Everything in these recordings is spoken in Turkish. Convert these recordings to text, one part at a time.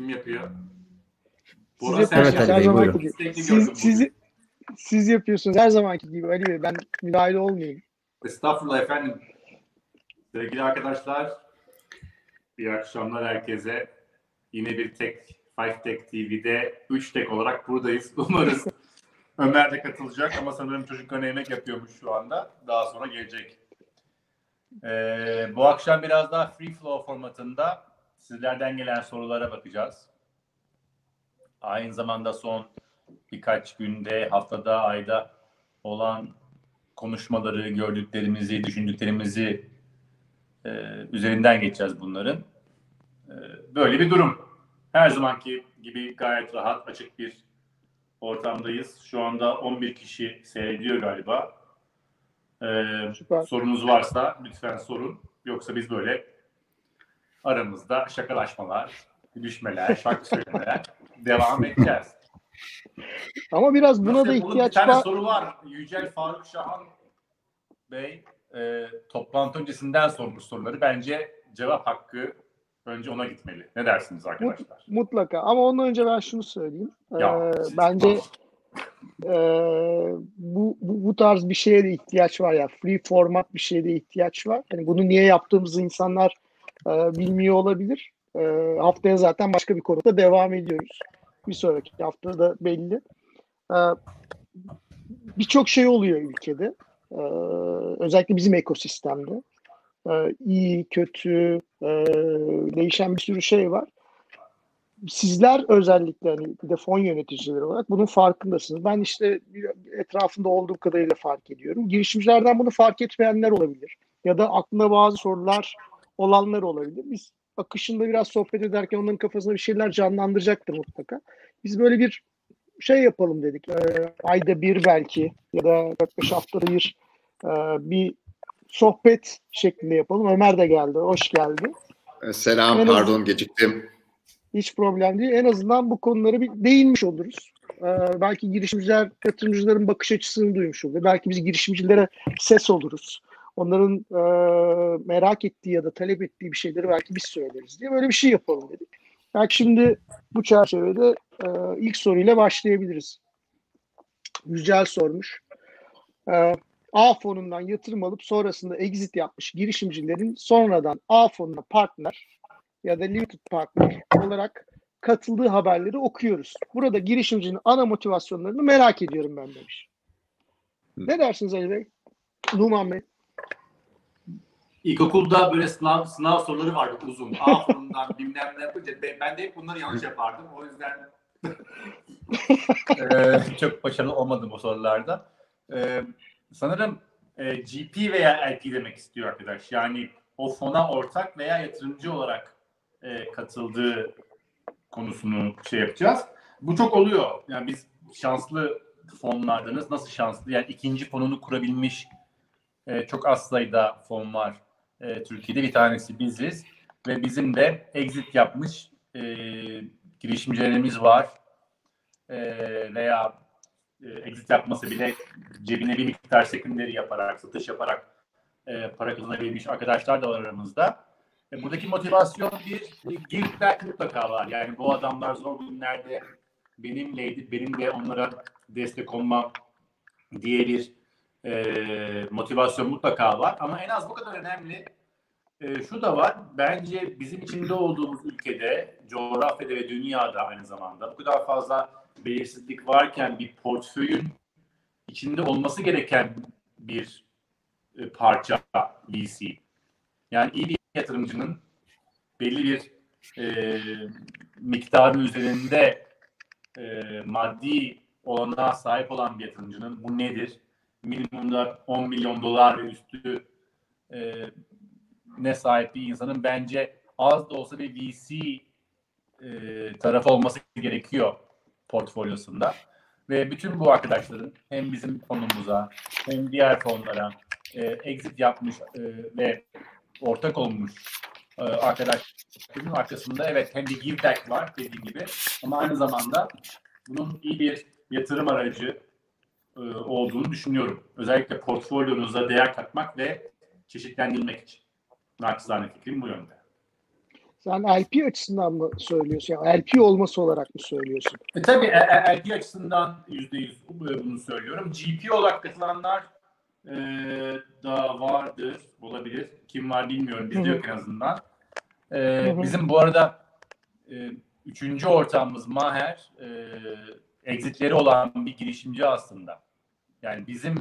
Kim yapıyor? Bora sen Evet, Ali her Bey, zamanki buyurun. Siz, siz, siz yapıyorsunuz her zamanki gibi Ali Bey. Ben müdahale olmayayım. Estağfurullah efendim. Sevgili arkadaşlar, iyi akşamlar herkese. Yine bir tek Five Tech TV'de 3 tek olarak buradayız. Umarız Ömer de katılacak ama sanırım çocuklarına yemek yapıyormuş şu anda. Daha sonra gelecek. Ee, bu akşam biraz daha free flow formatında sizlerden gelen sorulara bakacağız. Aynı zamanda son birkaç günde, haftada, ayda olan konuşmaları, gördüklerimizi, düşündüklerimizi e, üzerinden geçeceğiz bunların. E, böyle bir durum. Her zamanki gibi gayet rahat, açık bir ortamdayız. Şu anda 11 kişi seyrediyor galiba. E, Süper. sorunuz varsa lütfen sorun. Yoksa biz böyle aramızda şakalaşmalar, düşmeler, şarkı söylemeler devam edeceğiz. Ama biraz buna da Nasıl yapalım? ihtiyaç Bir tane var. soru var. Yücel Faruk Şahan Bey e, toplantı öncesinden sormuş soruları. Bence cevap hakkı önce ona gitmeli. Ne dersiniz arkadaşlar? Mutlaka. Ama ondan önce ben şunu söyleyeyim. Ya, Ee, siz- bence e, bu, bu, bu tarz bir şeye de ihtiyaç var ya. Free format bir şeye de ihtiyaç var. Yani bunu niye yaptığımızı insanlar e, bilmiyor olabilir. E, haftaya zaten başka bir konuda devam ediyoruz. Bir sonraki hafta da belli. E, Birçok şey oluyor ülkede. E, özellikle bizim ekosistemde. E, iyi, kötü, e, değişen bir sürü şey var sizler özellikle hani bir de fon yöneticileri olarak bunun farkındasınız. Ben işte etrafında olduğum kadarıyla fark ediyorum. Girişimcilerden bunu fark etmeyenler olabilir. Ya da aklında bazı sorular olanlar olabilir. Biz akışında biraz sohbet ederken onların kafasında bir şeyler canlandıracaktır mutlaka. Biz böyle bir şey yapalım dedik. Ee, ayda bir belki ya da 4-5 haftada bir e, bir sohbet şeklinde yapalım. Ömer de geldi. Hoş geldi. Selam, En pardon geciktim. Hiç problem değil. En azından bu konulara bir değinmiş oluruz. Ee, belki girişimciler, yatırımcıların bakış açısını duymuş olur. Belki biz girişimcilere ses oluruz. Onların e, merak ettiği ya da talep ettiği bir şeyleri belki biz söyleriz diye böyle bir şey yapalım dedik. Belki şimdi bu çerçevede e, ilk soruyla başlayabiliriz. Yücel sormuş. E, A fonundan yatırım alıp sonrasında exit yapmış girişimcilerin sonradan A fonuna partner ya da limited partner olarak katıldığı haberleri okuyoruz. Burada girişimcinin ana motivasyonlarını merak ediyorum ben demiş. Ne dersiniz Ali Bey? Numan Bey. İlkokulda böyle sınav, sınav soruları vardı uzun. A fonundan bilmem ne yapınca be- ben de hep bunları yanlış yapardım. O yüzden Eee, çok başarılı olmadım o sorularda. Eee, sanırım eee, GP veya LP demek istiyor arkadaş. Yani o fona ortak veya yatırımcı olarak eee, katıldığı konusunu şey yapacağız. Bu çok oluyor. Yani biz şanslı fonlardanız. Nasıl şanslı? Yani ikinci fonunu kurabilmiş eee, çok az sayıda fon var. Eee, Türkiye'de bir tanesi biziz. Ve bizim de exit yapmış eee, girişimcilerimiz var e, veya e, exit yapması bile cebine bir miktar sekunderi yaparak, satış yaparak e, para kazanabilmiş arkadaşlar da var aramızda. E, buradaki motivasyon bir, give back mutlaka var. Yani bu adamlar zor günlerde benimleydi, benim de onlara destek olmam diye bir e, motivasyon mutlaka var. Ama en az bu kadar önemli e, şu da var. Bence bizim içinde olduğumuz ülkede, coğrafyada ve dünyada aynı zamanda bu kadar fazla belirsizlik varken bir portföyün içinde olması gereken bir e, parça VC. Yani iyi bir yatırımcının belli bir e, miktarın üzerinde e, maddi olanağa sahip olan bir yatırımcının bu nedir? Minimumda 10 milyon dolar ve üstü e, ne sahip bir insanın bence az da olsa bir VC e, tarafı olması gerekiyor portfolyosunda. Ve bütün bu arkadaşların hem bizim fonumuza hem diğer fonlara e, exit yapmış e, ve ortak olmuş e, arkadaşların arkasında evet hem bir give back var dediğim gibi ama aynı zamanda bunun iyi bir yatırım aracı e, olduğunu düşünüyorum. Özellikle portfolyonuza değer katmak ve çeşitlendirmek için. Naçizane fikrim bu yönde. Sen LP açısından mı söylüyorsun? Yani LP olması olarak mı söylüyorsun? E, tabii e, e, LP açısından %100 bunu söylüyorum. GP olarak katılanlar e, da vardır, olabilir. Kim var bilmiyorum. Bizde yok en azından. E, bizim bu arada e, üçüncü ortağımız Maher e, exitleri olan bir girişimci aslında. Yani bizim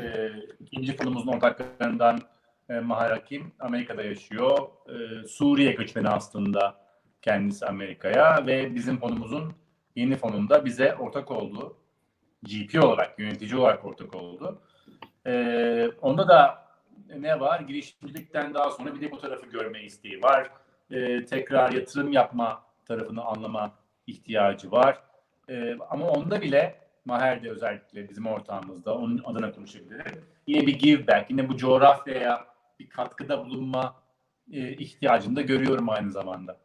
e, ikinci fonumuzun ortaklarından e, Hakim Amerika'da yaşıyor. E, Suriye göçmeni aslında kendisi Amerika'ya ve bizim fonumuzun yeni fonunda bize ortak oldu. GP olarak, yönetici olarak ortak oldu. E, onda da ne var? Girişimcilikten daha sonra bir de bu tarafı görme isteği var. E, tekrar yatırım yapma tarafını anlama ihtiyacı var. E, ama onda bile Maher de özellikle bizim ortağımızda onun adına konuşabilirim. Yine bir give back, yine bu coğrafyaya bir katkıda bulunma e, ihtiyacını da görüyorum aynı zamanda.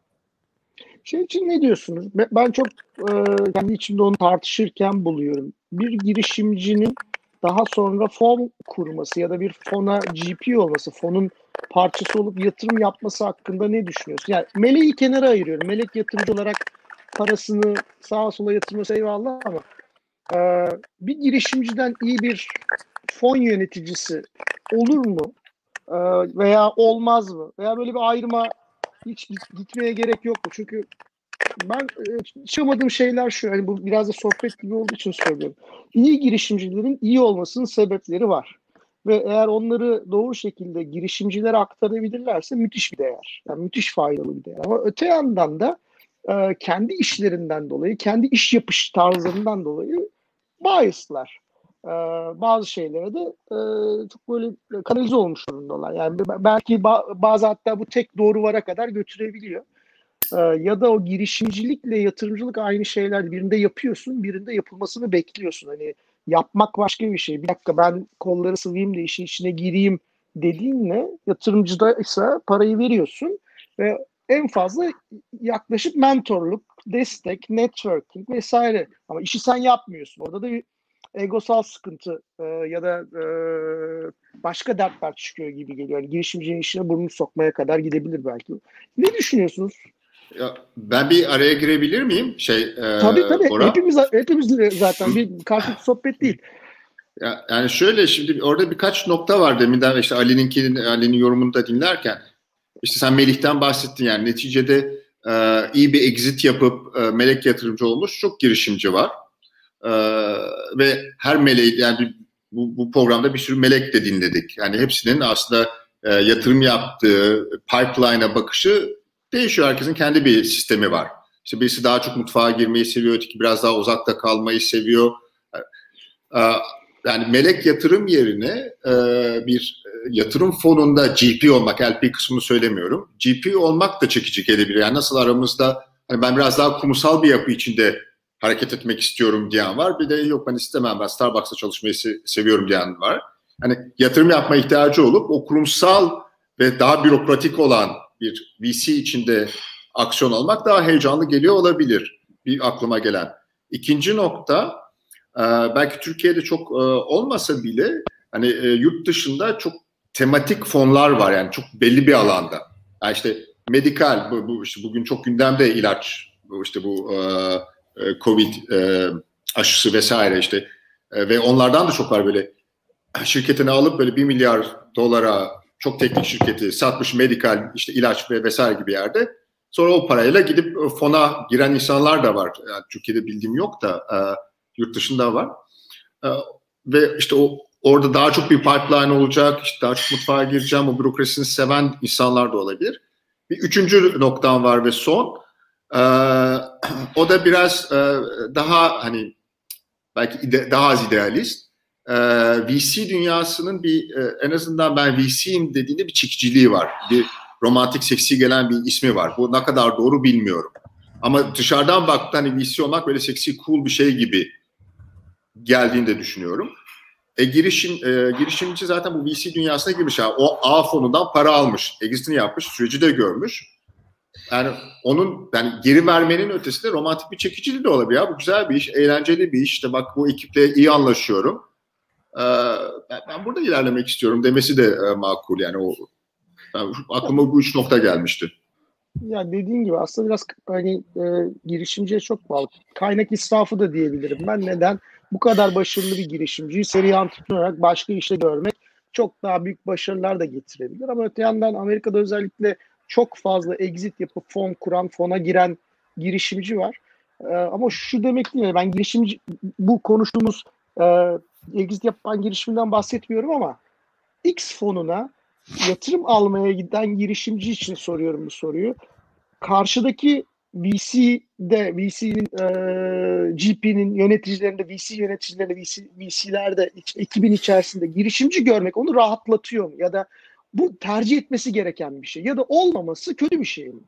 Şey için ne diyorsunuz? Ben çok e, kendi içimde onu tartışırken buluyorum. Bir girişimcinin daha sonra fon kurması ya da bir fona GP olması, fonun parçası olup yatırım yapması hakkında ne düşünüyorsun? Yani Melek'i kenara ayırıyorum. Melek yatırımcı olarak parasını sağa sola yatırması eyvallah ama e, bir girişimciden iyi bir fon yöneticisi olur mu? E, veya olmaz mı? Veya böyle bir ayrıma hiç gitmeye gerek yok mu? Çünkü ben çıkamadığım şeyler şu. Yani bu biraz da sohbet gibi olduğu için söylüyorum. İyi girişimcilerin iyi olmasının sebepleri var. Ve eğer onları doğru şekilde girişimcilere aktarabilirlerse müthiş bir değer. Yani müthiş faydalı bir değer. Ama öte yandan da e, kendi işlerinden dolayı, kendi iş yapış tarzlarından dolayı biaslar. E, bazı şeylere de e, çok böyle kanalize olmuş durumdalar. Yani belki ba- bazı hatta bu tek doğru vara kadar götürebiliyor. E, ya da o girişimcilikle yatırımcılık aynı şeyler. Birinde yapıyorsun, birinde yapılmasını bekliyorsun. Hani yapmak başka bir şey. Bir dakika ben kolları sıvayım da işin içine gireyim dediğinle yatırımcıda ise parayı veriyorsun ve en fazla yaklaşık mentorluk, destek, networking vesaire. Ama işi sen yapmıyorsun. Orada da bir egosal sıkıntı e, ya da e, başka dertler çıkıyor gibi geliyor. Yani girişimcinin işine burnunu sokmaya kadar gidebilir belki. Ne düşünüyorsunuz? Ya, ben bir araya girebilir miyim? Şey, e, tabii tabii. Bora. Hepimiz, hepimiz zaten bir karşılıklı sohbet değil. Ya, yani şöyle şimdi orada birkaç nokta var deminden işte Ali'nin Ali'nin yorumunu da dinlerken. İşte sen Melih'ten bahsettin yani neticede e, iyi bir exit yapıp e, melek yatırımcı olmuş çok girişimci var. E, ve her meleği yani bu, bu programda bir sürü melek de dinledik. Yani hepsinin aslında e, yatırım yaptığı pipeline'a bakışı değişiyor. Herkesin kendi bir sistemi var. İşte birisi daha çok mutfağa girmeyi seviyor, öteki biraz daha uzakta kalmayı seviyor. E, yani melek yatırım yerine e, bir e, yatırım fonunda GP olmak, LP kısmını söylemiyorum. GP olmak da çekici gelebilir. Yani nasıl aramızda hani ben biraz daha kurumsal bir yapı içinde hareket etmek istiyorum diyen var. Bir de yok ben istemem ben Starbucks'ta çalışmayı se- seviyorum diyen var. Hani yatırım yapma ihtiyacı olup o kurumsal ve daha bürokratik olan bir VC içinde aksiyon almak daha heyecanlı geliyor olabilir. Bir aklıma gelen. İkinci nokta belki Türkiye'de çok olmasa bile hani yurt dışında çok tematik fonlar var yani çok belli bir alanda. Yani işte medikal bu, bu işte bugün çok gündemde ilaç bu işte bu e, Covid aşısı vesaire işte ve onlardan da çok var böyle şirketini alıp böyle bir milyar dolara çok teknik şirketi satmış medikal işte ilaç ve vesaire gibi yerde sonra o parayla gidip fona giren insanlar da var. Yani Türkiye'de bildiğim yok da Yurt dışında var. E, ve işte o orada daha çok bir pipeline olacak. İşte daha çok mutfağa gireceğim. O bürokrasisini seven insanlar da olabilir. Bir üçüncü noktam var ve son. E, o da biraz e, daha hani belki ide, daha az idealist. E, VC dünyasının bir e, en azından ben VC'yim dediğinde bir çekiciliği var. Bir romantik seksi gelen bir ismi var. Bu ne kadar doğru bilmiyorum. Ama dışarıdan baktığında hani VC olmak böyle seksi cool bir şey gibi geldiğini de düşünüyorum. E, girişim e, girişimci zaten bu VC dünyasına girmiş. Yani o A fonundan para almış. Exit'ini yapmış. Süreci de görmüş. Yani onun yani geri vermenin ötesinde romantik bir çekiciliği de olabilir. Ya. Bu güzel bir iş, eğlenceli bir iş. İşte bak bu ekiple iyi anlaşıyorum. Ee, ben, ben burada ilerlemek istiyorum demesi de e, makul. Yani o ben, aklıma bu üç nokta gelmişti. Ya dediğin gibi aslında biraz hani e, girişimciye çok bağlı. Kaynak israfı da diyebilirim. Ben neden bu kadar başarılı bir girişimciyi seri antrenör olarak başka işte görmek çok daha büyük başarılar da getirebilir. Ama öte yandan Amerika'da özellikle çok fazla exit yapıp fon kuran, fona giren girişimci var. Ee, ama şu demek değil. Ben girişimci bu konuştuğumuz e, exit yapan girişimden bahsetmiyorum ama X fonuna yatırım almaya giden girişimci için soruyorum bu soruyu. Karşıdaki VC'de, VC'nin e, GP'nin yöneticilerinde, VC yöneticilerinde, VC, VC'lerde, ekibin içerisinde girişimci görmek onu rahatlatıyor mu? Ya da bu tercih etmesi gereken bir şey. Ya da olmaması kötü bir şey mi?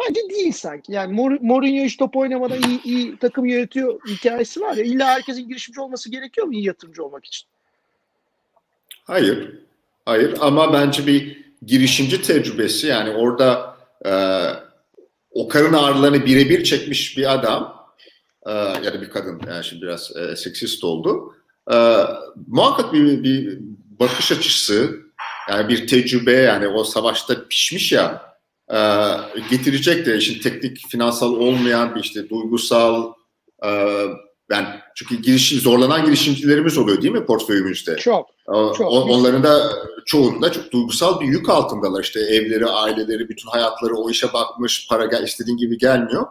Bence değil sanki. Yani Mourinho hiç top oynamadan iyi, iyi takım yönetiyor hikayesi var ya. İlla herkesin girişimci olması gerekiyor mu iyi yatırımcı olmak için? Hayır. Hayır ama bence bir girişimci tecrübesi yani orada e, o karın ağrılarını birebir çekmiş bir adam e, ya da bir kadın yani şimdi biraz e, seksist oldu. E, muhakkak bir, bir bakış açısı yani bir tecrübe yani o savaşta pişmiş ya e, getirecek de işin teknik finansal olmayan bir işte duygusal e, yani çünkü girişim zorlanan girişimcilerimiz oluyor değil mi portföyümüzde? Çok. O, çok. Onların da çoğunda çok duygusal bir yük altındalar. İşte evleri, aileleri, bütün hayatları o işe bakmış, para gel, istediğin gibi gelmiyor.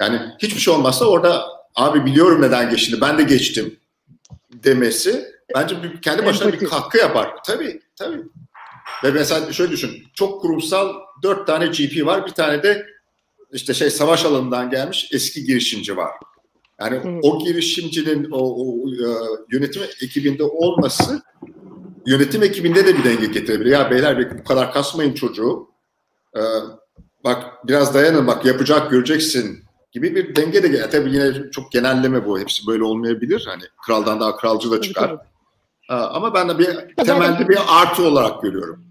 Yani hiçbir şey olmazsa orada abi biliyorum neden geçtiğini, ben de geçtim demesi bence bir, kendi başına Empati. bir katkı yapar. Tabii, tabii. Ve mesela şöyle düşün, çok kurumsal dört tane GP var, bir tane de işte şey savaş alanından gelmiş eski girişimci var. Yani Hı. o girişimcinin o, o e, yönetim ekibinde olması yönetim ekibinde de bir denge getirebilir. Ya beyler bu kadar kasmayın çocuğu. Ee, bak biraz dayanın bak yapacak göreceksin gibi bir denge de gel. Tabii yine çok genelleme bu. Hepsi böyle olmayabilir. Hani kraldan daha kralcı da çıkar. Ee, ama ben de bir temelde bir artı olarak görüyorum.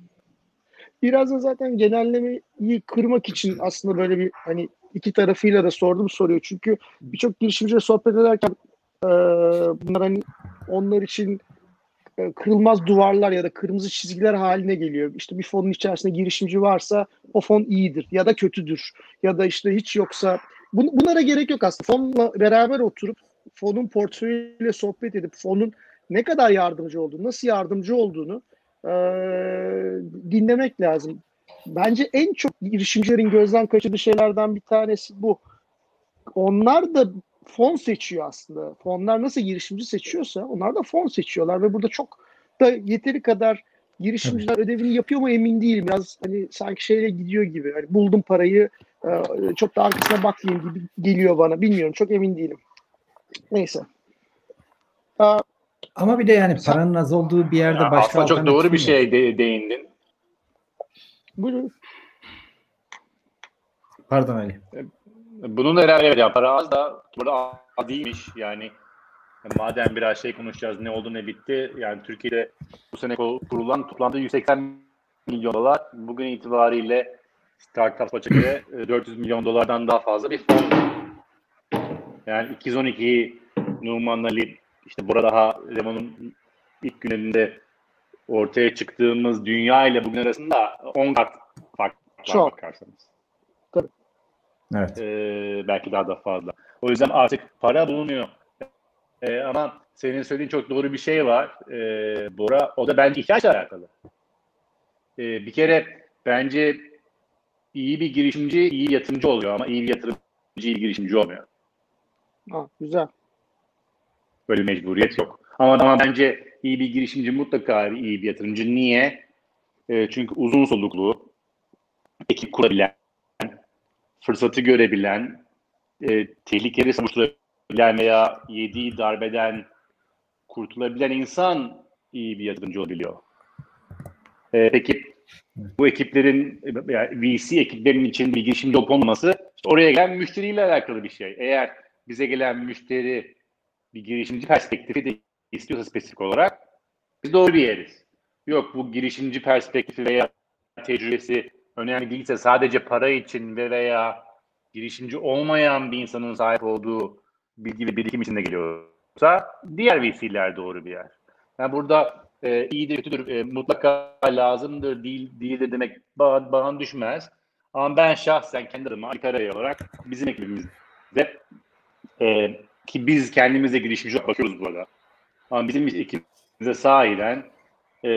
Biraz da zaten genellemeyi kırmak için aslında böyle bir hani iki tarafıyla da sordum soruyor. Çünkü birçok girişimciyle sohbet ederken e, bunlar hani onlar için e, kırılmaz duvarlar ya da kırmızı çizgiler haline geliyor. İşte bir fonun içerisinde girişimci varsa o fon iyidir ya da kötüdür ya da işte hiç yoksa bun, bunlara gerek yok aslında. Fonla beraber oturup fonun portföyüyle sohbet edip fonun ne kadar yardımcı olduğunu, nasıl yardımcı olduğunu e, dinlemek lazım. Bence en çok girişimcilerin gözden kaçırdığı şeylerden bir tanesi bu. Onlar da fon seçiyor aslında. Fonlar nasıl girişimci seçiyorsa onlar da fon seçiyorlar ve burada çok da yeteri kadar girişimciler evet. ödevini yapıyor mu emin değilim. Biraz hani sanki şeyle gidiyor gibi. Hani buldum parayı e, çok da arkasına bakmayayım gibi geliyor bana. Bilmiyorum çok emin değilim. Neyse. Ama bir de yani paranın az olduğu bir yerde ya başka çok doğru bir şey de, değindin. Buyurun. Pardon Ali. Bunun da herhalde ya para az da burada az değilmiş yani. Madem biraz şey konuşacağız ne oldu ne bitti. Yani Türkiye'de bu sene kurulan toplamda 180 milyon dolar. Bugün itibariyle Startup Açık'e 400 milyon dolardan daha fazla bir fon. Yani 212 Numan Ali işte burada daha Lemon'un ilk günlerinde ortaya çıktığımız dünya ile bugün arasında 10 kat fark var Çok. bakarsanız. Tabii. Evet. Ee, belki daha da fazla. O yüzden artık para bulunuyor. Ee, ama senin söylediğin çok doğru bir şey var. Ee, Bora, o da bence ihtiyaçla alakalı. Ee, bir kere bence iyi bir girişimci iyi yatırımcı oluyor ama iyi bir yatırımcı iyi girişimci olmuyor. Ha, güzel. Böyle mecburiyet yok. Ama, ama bence iyi bir girişimci mutlaka iyi bir yatırımcı. Niye? E, çünkü uzun soluklu, ekip kurabilen, fırsatı görebilen, e, tehlikeli savuşturabilen veya yediği darbeden kurtulabilen insan iyi bir yatırımcı olabiliyor. E, peki bu ekiplerin yani VC ekiplerinin için bir girişimci olup işte oraya gelen müşteriyle alakalı bir şey. Eğer bize gelen müşteri bir girişimci perspektifi de istiyorsa spesifik olarak biz doğru bir yeriz. Yok bu girişimci perspektifi veya tecrübesi önemli değilse sadece para için ve veya girişimci olmayan bir insanın sahip olduğu bilgi ve birikim içinde geliyorsa diğer VC'ler doğru bir yer. Yani burada e, iyidir kötüdür e, mutlaka lazımdır değil değildir demek bana, bana düşmez. Ama ben şahsen kendi adıma olarak bizim ekibimizde e, ki biz kendimize girişimci olarak bakıyoruz bu arada. Ama bizim ekibimize sahiden e,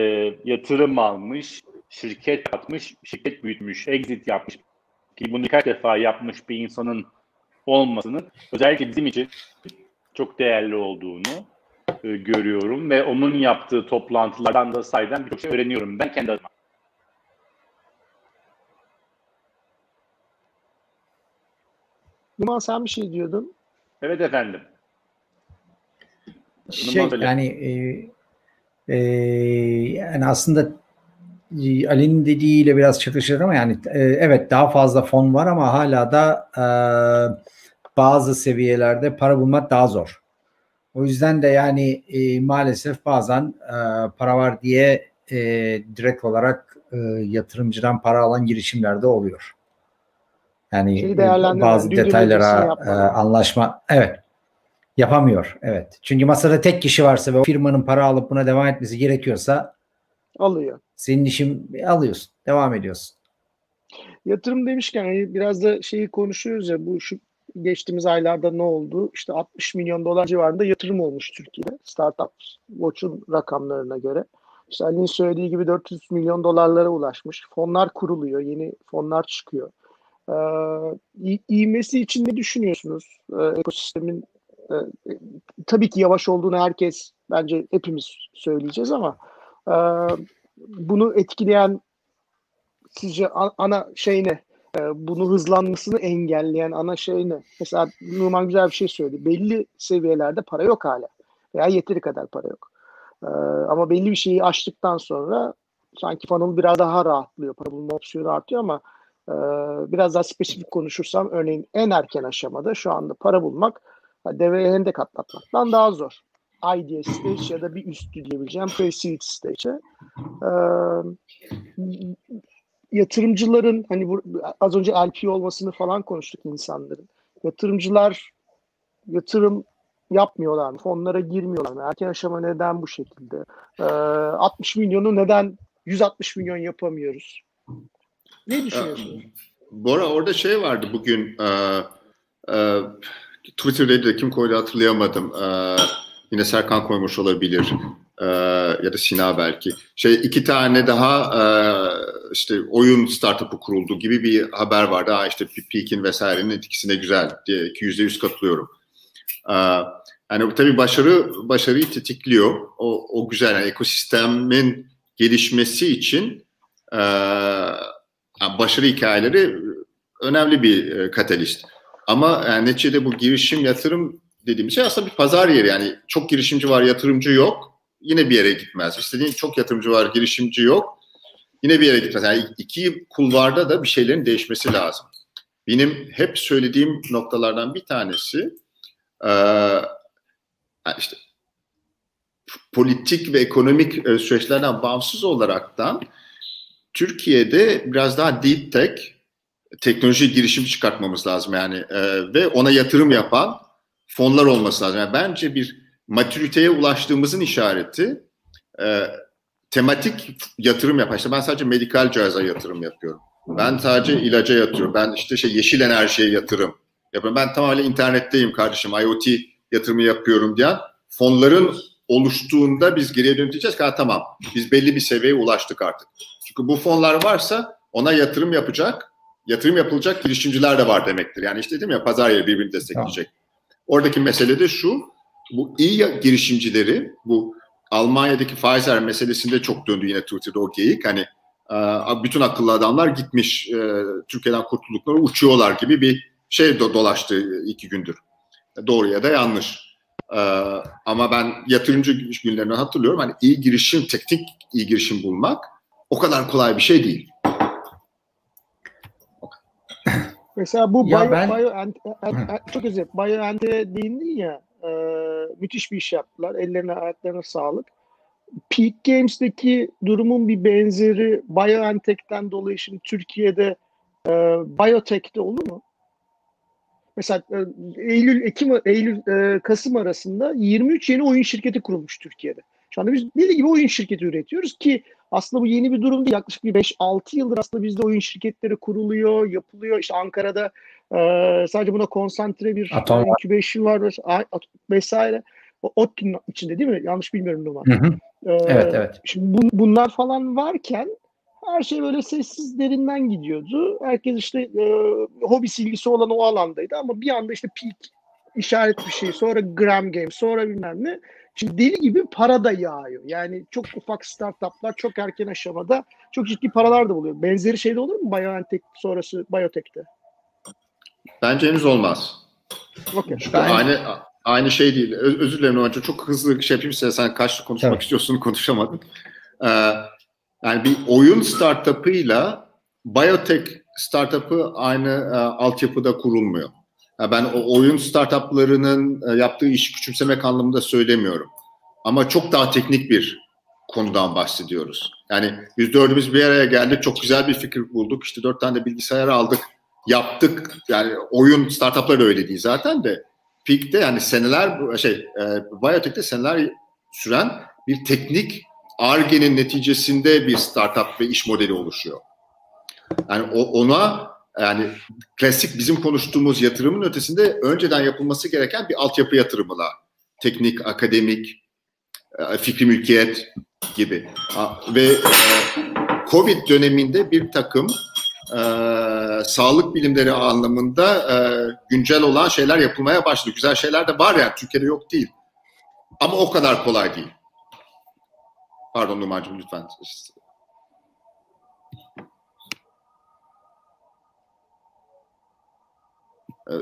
yatırım almış, şirket yapmış, şirket büyütmüş, exit yapmış ki bunu birkaç defa yapmış bir insanın olmasının özellikle bizim için çok değerli olduğunu e, görüyorum ve onun yaptığı toplantılardan da sayeden birçok şey öğreniyorum ben kendi adıma. Numan sen bir şey diyordun. Evet efendim. Şey yani e, e, yani aslında e, Ali'nin dediğiyle biraz çatışır ama yani e, evet daha fazla fon var ama hala da e, bazı seviyelerde para bulmak daha zor. O yüzden de yani e, maalesef bazen e, para var diye e, direkt olarak e, yatırımcıdan para alan girişimlerde oluyor. Yani e, bazı detaylara e, anlaşma evet yapamıyor. Evet. Çünkü masada tek kişi varsa ve o firmanın para alıp buna devam etmesi gerekiyorsa Alıyor. senin işin alıyorsun. Devam ediyorsun. Yatırım demişken hani biraz da şeyi konuşuyoruz ya bu şu geçtiğimiz aylarda ne oldu? İşte 60 milyon dolar civarında yatırım olmuş Türkiye'de. Startup Watch'un rakamlarına göre. İşte Ali'nin söylediği gibi 400 milyon dolarlara ulaşmış. Fonlar kuruluyor. Yeni fonlar çıkıyor. Ee, için ne düşünüyorsunuz? Ee, ekosistemin e, e, tabii ki yavaş olduğunu herkes bence hepimiz söyleyeceğiz ama e, bunu etkileyen sizce ana şey ne? Ee, bunu hızlanmasını engelleyen ana şey ne? Mesela Numan güzel bir şey söyledi. Belli seviyelerde para yok hala. Veya yeteri kadar para yok. Ama belli bir şeyi aştıktan sonra sanki funnel biraz daha rahatlıyor. Para bulma opsiyonu artıyor ama e, biraz daha spesifik konuşursam örneğin en erken aşamada şu anda para bulmak deveye hendek atlatmaktan daha zor. IDA stage ya da bir üstü diyebileceğim pre-seed stage'e. Ee, yatırımcıların hani bu, az önce LP olmasını falan konuştuk insanların. Yatırımcılar yatırım yapmıyorlar mı? Fonlara girmiyorlar mı? Erken aşama neden bu şekilde? Ee, 60 milyonu neden 160 milyon yapamıyoruz? Ne düşünüyorsunuz? Bora orada şey vardı bugün e, e, Twitter'da da kim koydu hatırlayamadım. E, yine Serkan koymuş olabilir. E, ya da Sina belki. Şey iki tane daha e, işte oyun startup'ı kuruldu gibi bir haber vardı. Ha işte Peak'in vesairenin etkisine güzel diye yüzde yüz katılıyorum. E, yani tabii başarı başarıyı tetikliyor. O, o güzel. Yani ekosistemin gelişmesi için e, başarı hikayeleri önemli bir e, katalist. Ama yani neticede bu girişim yatırım dediğimiz şey aslında bir pazar yeri. Yani çok girişimci var, yatırımcı yok. Yine bir yere gitmez. İstediğin çok yatırımcı var, girişimci yok. Yine bir yere gitmez. Yani iki kulvarda da bir şeylerin değişmesi lazım. Benim hep söylediğim noktalardan bir tanesi e, işte politik ve ekonomik e, süreçlerden bağımsız olaraktan Türkiye'de biraz daha deep tech teknoloji girişim çıkartmamız lazım yani e, ve ona yatırım yapan fonlar olması lazım. Yani bence bir matüriteye ulaştığımızın işareti e, tematik yatırım yapan. İşte ben sadece medikal cihaza yatırım yapıyorum. Ben sadece ilaca yatırıyorum. Ben işte şey yeşil enerjiye yatırım yapıyorum. Ben tamamen internetteyim kardeşim. IoT yatırımı yapıyorum diyen fonların oluştuğunda biz geriye dönüp diyeceğiz ki tamam biz belli bir seviyeye ulaştık artık. Çünkü bu fonlar varsa ona yatırım yapacak, yatırım yapılacak girişimciler de var demektir. Yani işte dedim ya pazar yeri birbirini destekleyecek. Oradaki mesele de şu, bu iyi girişimcileri, bu Almanya'daki Pfizer meselesinde çok döndü yine Twitter'da o geyik. Hani e, bütün akıllı adamlar gitmiş, e, Türkiye'den kurtuldukları uçuyorlar gibi bir şey do- dolaştı iki gündür. Doğru ya da yanlış. E, ama ben yatırımcı günlerini hatırlıyorum. Hani iyi girişim, teknik iyi girişim bulmak o kadar kolay bir şey değil. Mesela bu Ya bio, ben- bio, ent- ent- ent- çok özür BioNT'e değindin ya e, müthiş bir iş yaptılar. Ellerine ayaklarına sağlık. Peak Games'teki durumun bir benzeri BioNTech'ten dolayı şimdi Türkiye'de e, Biotech'te olur mu? Mesela e, Eylül, Ekim, Eylül, e, Kasım arasında 23 yeni oyun şirketi kurulmuş Türkiye'de. Şu anda biz deli gibi oyun şirketi üretiyoruz ki aslında bu yeni bir durum değil. Yaklaşık bir 5-6 yıldır aslında bizde oyun şirketleri kuruluyor, yapılıyor. İşte Ankara'da e, sadece buna konsantre bir Atom incubation var vesaire. ODTÜ'nün içinde değil mi? Yanlış bilmiyorum Numan. Hı hı. Ee, Evet evet. Şimdi bun- bunlar falan varken her şey böyle sessiz derinden gidiyordu. Herkes işte e, hobi silgisi olan o alandaydı ama bir anda işte peak işaret bir şey, sonra gram game, sonra bilmem ne. Şimdi deli gibi para da yağıyor. Yani çok ufak startuplar çok erken aşamada çok ciddi paralar da buluyor. Benzeri şey de olur mu BioNTech sonrası Biotech'te? Bence henüz olmaz. Okey. Çünkü aynı aynı şey değil. Öz, özür dilerim Numan'cığım. Çok hızlı şey yapayım size. Sen kaçlı konuşmak Tabii. istiyorsun konuşamadın. Ee, yani bir oyun startup'ıyla biotech startup'ı aynı e, altyapıda kurulmuyor. Ben o oyun startup'larının e, yaptığı işi küçümsemek anlamında söylemiyorum. Ama çok daha teknik bir konudan bahsediyoruz. Yani biz dördümüz bir araya geldik. Çok güzel bir fikir bulduk. İşte dört tane de bilgisayar aldık. Yaptık. Yani oyun startupları da öyle değil zaten de. Peak'te yani seneler şey e, Biotech'te seneler süren bir teknik ARGE'nin neticesinde bir startup ve iş modeli oluşuyor. Yani ona yani klasik bizim konuştuğumuz yatırımın ötesinde önceden yapılması gereken bir altyapı yatırımına teknik, akademik, e, fikri mülkiyet gibi. Ve e, Covid döneminde bir takım e, sağlık bilimleri anlamında e, güncel olan şeyler yapılmaya başladı. Güzel şeyler de var yani Türkiye'de yok değil. Ama o kadar kolay değil. Pardon Numan'cığım lütfen. Ee,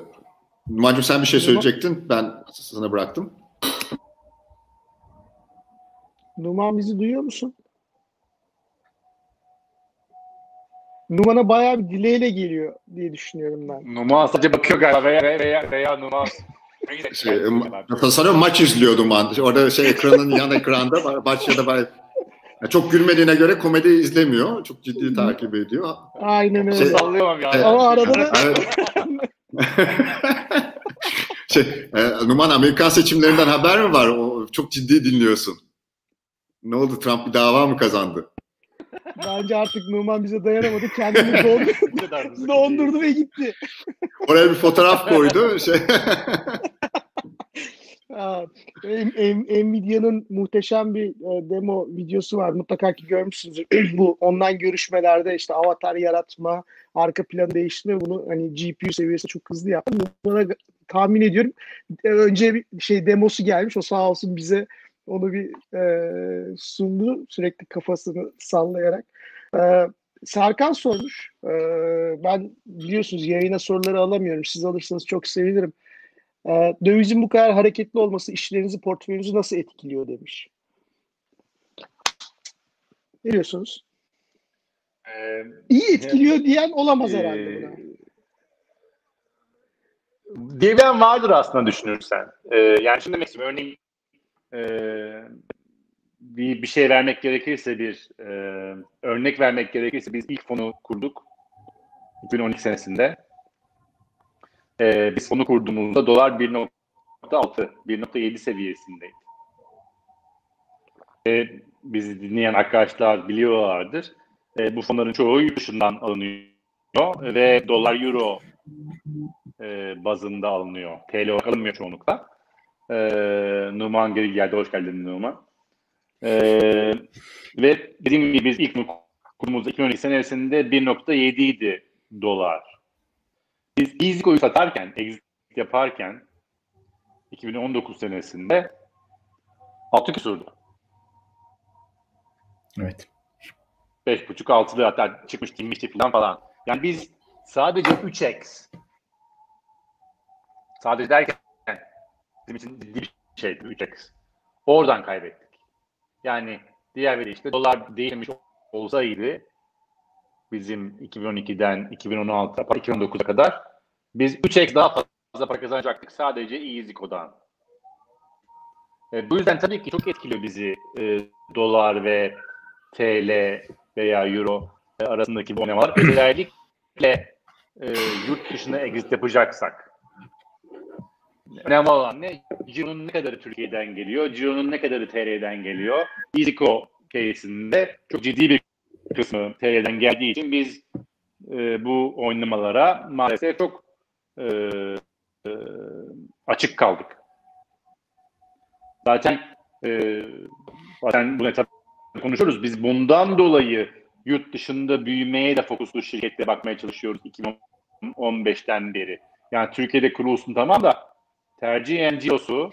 Numan'cığım sen bir şey söyleyecektin. Ben sana bıraktım. Numan bizi duyuyor musun? Numan'a bayağı bir dileyle geliyor diye düşünüyorum ben. Numan sadece bakıyor galiba veya veya, veya Numan. Şey, ma- sanıyorum maç izliyor Numan. Orada şey ekranın yan ekranda ma- maç ya da. Yani çok gülmediğine göre komedi izlemiyor. Çok ciddi takip ediyor. Aynen öyle. Şey- Sallıyorum ya. Evet. Ama arada da Evet. şey, e, Numan Amerikan seçimlerinden haber mi var? O, çok ciddi dinliyorsun. Ne oldu? Trump bir dava mı kazandı? bence artık Numan bize dayanamadı. Kendini dondu- dondurdu ve gitti. Oraya bir fotoğraf koydu. Şey. Nvidia'nın muhteşem bir e, demo videosu var. Mutlaka ki görmüşsünüzdür. Bu online görüşmelerde işte avatar yaratma, arka plan değiştirme bunu hani GPU seviyesinde çok hızlı yaptı. Bana tahmin ediyorum e, önce bir şey demosu gelmiş. O sağ olsun bize onu bir e, sundu sürekli kafasını sallayarak. E, Serkan sormuş. E, ben biliyorsunuz yayına soruları alamıyorum. Siz alırsanız çok sevinirim. Ee, dövizin bu kadar hareketli olması işlerinizi, portföyünüzü nasıl etkiliyor demiş. Ne diyorsunuz? Ee, İyi etkiliyor diyen olamaz herhalde Ee, buna. Diyebilen vardır aslında düşünürsen. Ee, yani şimdi demek istiyorum. Örneğin e, bir, bir şey vermek gerekirse bir e, örnek vermek gerekirse biz ilk fonu kurduk 2012 senesinde. Ee, biz fonu kurduğumuzda dolar 1.6 1.7 seviyesindeydi. Ee, bizi dinleyen arkadaşlar biliyorlardır. Ee, bu fonların çoğu yurt dışından alınıyor ve dolar euro e, bazında alınıyor. TL olarak alınmıyor çoğunlukla. E, Numan geri geldi. Hoş geldin Numan. E, ve dediğim gibi biz ilk kurumuzda 2012 senesinde 1.7 idi dolar. Biz Easyco'yu satarken, exit yaparken 2019 senesinde 6 küsurdu. Evet. 5.5-6'lı hatta çıkmış inmişti falan falan. Yani biz sadece 3x sadece derken bizim için ciddi bir şeydi 3x. Oradan kaybettik. Yani diğer bir işte dolar değişmiş olsaydı bizim 2012'den 2016 2019'a kadar biz 3x daha fazla para kazanacaktık sadece EasyCo'dan. E, bu yüzden tabii ki çok etkiliyor bizi e, dolar ve TL veya Euro e, arasındaki bu oynamalar. Özellikle e, yurt dışına exit yapacaksak. önemli olan ne? Ciro'nun ne kadarı Türkiye'den geliyor, Ciro'nun ne kadarı TL'den geliyor. Iziko case'inde çok ciddi bir kısmı TL'den geldiği için biz e, bu oynamalara maalesef çok e, e, açık kaldık. Zaten e, zaten bu etapta konuşuyoruz. Biz bundan dolayı yurt dışında büyümeye de fokuslu şirketlere bakmaya çalışıyoruz 2015'ten beri. Yani Türkiye'de kurulsun tamam da tercih NGO'su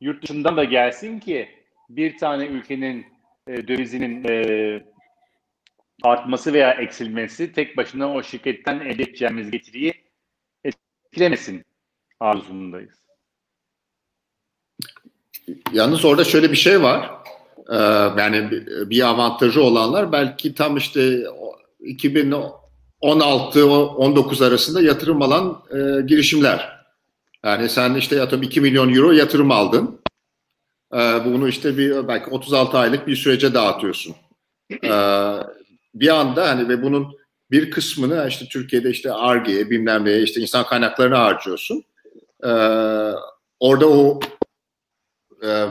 yurt dışından da gelsin ki bir tane ülkenin e, dövizinin e, artması veya eksilmesi tek başına o şirketten elde edeceğimiz getiriyi etkilemesin arzusundayız. Yalnız orada şöyle bir şey var. Ee, yani bir avantajı olanlar belki tam işte 2016-19 arasında yatırım alan e, girişimler. Yani sen işte yatıp 2 milyon euro yatırım aldın. Ee, bunu işte bir belki 36 aylık bir sürece dağıtıyorsun. Ee, bir anda hani ve bunun bir kısmını işte Türkiye'de işte ARGE'ye bilmem neye işte insan kaynaklarına harcıyorsun. Ee, orada o e,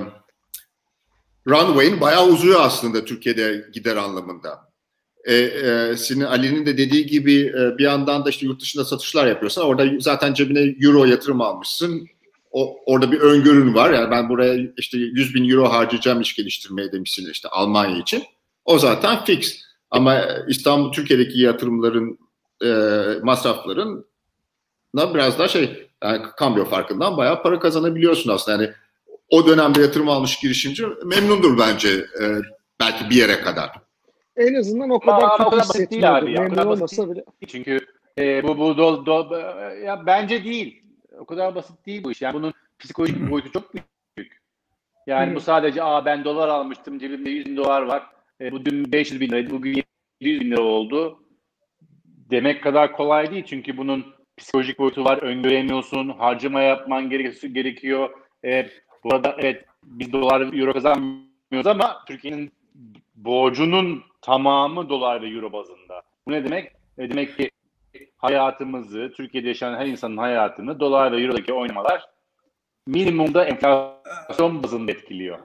runway'in bayağı uzuyor aslında Türkiye'de gider anlamında. E, e, senin Ali'nin de dediği gibi e, bir yandan da işte yurt dışında satışlar yapıyorsan orada zaten cebine euro yatırım almışsın. O, orada bir öngörün var. Yani ben buraya işte 100 bin euro harcayacağım iş geliştirmeye demişsin işte Almanya için. O zaten fix. Ama İstanbul, Türkiye'deki yatırımların e, masrafların da biraz daha şey yani kambiyo farkından bayağı para kazanabiliyorsun aslında. Yani o dönemde yatırım almış girişimci memnundur bence e, belki bir yere kadar. En azından o kadar Aa, kötü hissetmiyordur. Memnun olmasa bile. Çünkü e, bu bu dol, dol, ya bence değil. O kadar basit değil bu iş. Yani bunun psikolojik boyutu çok büyük. Yani Hmm. bu sadece aa ben dolar almıştım cebimde 100 bin dolar var. E, bu dün 500 bin liraydı bugün 700 bin lira oldu. Demek kadar kolay değil çünkü bunun psikolojik boyutu var. Öngöremiyorsun. Harcama yapman gerek- gerekiyor. E, bu evet biz dolar euro kazanmıyoruz ama Türkiye'nin borcunun tamamı dolar ve euro bazında. Bu ne demek? E, demek ki hayatımızı, Türkiye'de yaşayan her insanın hayatını dolar ve eurodaki oynamalar minimumda enflasyon bazında etkiliyor.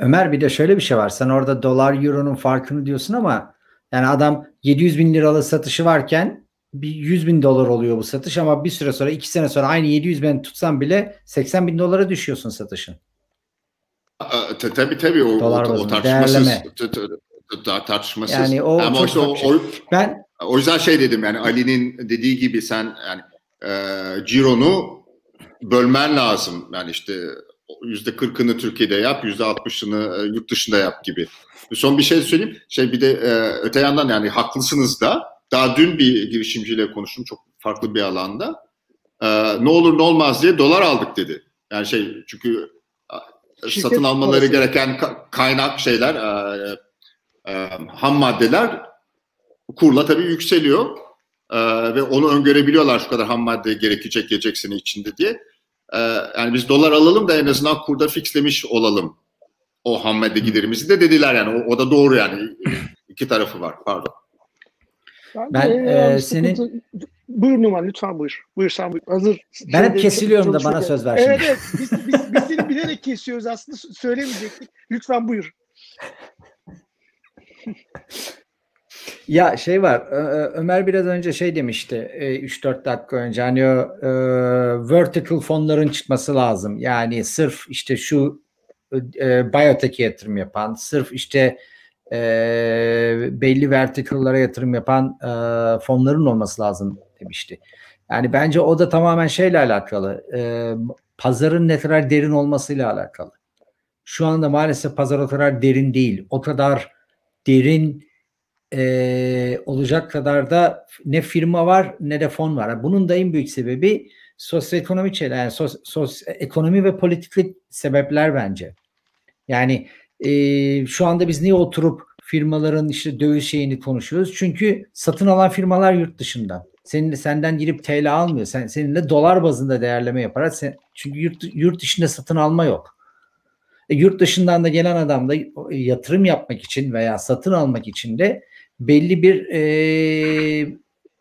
Ömer bir de şöyle bir şey var. Sen orada dolar euronun farkını diyorsun ama yani adam 700 bin liralık satışı varken bir 100 bin dolar oluyor bu satış ama bir süre sonra iki sene sonra aynı 700 bin tutsan bile 80 bin dolara düşüyorsun satışın. Tabii tabii o, Dolar o, o tartışmasız tartışmasız. Yani o Ama çok işte o, şey. o, Ben o yüzden şey dedim yani Ali'nin dediği gibi sen yani e, Ciro'nu bölmen lazım. Yani işte yüzde kırkını Türkiye'de yap, yüzde altmışını e, yurt dışında yap gibi. Son bir şey söyleyeyim. Şey bir de e, öte yandan yani haklısınız da. Daha dün bir girişimciyle konuştum çok farklı bir alanda. E, ne olur ne olmaz diye dolar aldık dedi. Yani şey çünkü Şirket satın almaları parası. gereken ka- kaynak şeyler, e, e, ham maddeler kurla tabii yükseliyor. Ee, ve onu öngörebiliyorlar şu kadar ham madde gerekecek gelecek sene içinde diye. Ee, yani biz dolar alalım da en azından kurda fixlemiş olalım o ham madde giderimizi de dediler yani. O, o da doğru yani. İki tarafı var. Pardon. Ben, Bence, e, yani senin- sıkıntı- Buyur Numan lütfen buyur. Buyur sen buyur. Hazır. Ben hep kesiliyorum da bana söz ver Evet şimdi. evet. Biz, biz, biz seni bilerek kesiyoruz aslında söylemeyecektik. Lütfen buyur. Ya şey var Ömer biraz önce şey demişti e, 3-4 dakika önce hani o e, vertical fonların çıkması lazım. Yani sırf işte şu e, biyotek'e yatırım yapan, sırf işte e, belli vertical'lara yatırım yapan e, fonların olması lazım demişti. Yani bence o da tamamen şeyle alakalı. e, pazarın ne kadar derin olmasıyla alakalı. Şu anda maalesef pazar o kadar derin değil. O kadar derin e, olacak kadar da ne firma var ne de fon var. Bunun da en büyük sebebi sosyoekonomik şeyler, yani sos, sos, ekonomi ve politiklik sebepler bence. Yani e, şu anda biz niye oturup firmaların işte döviz şeyini konuşuyoruz? Çünkü satın alan firmalar yurt dışından. Senin senden girip TL almıyor. Sen seninle dolar bazında değerleme yapar. Sen, çünkü yurt, yurt dışında satın alma yok. E, yurt dışından da gelen adam da yatırım yapmak için veya satın almak için de belli bir e,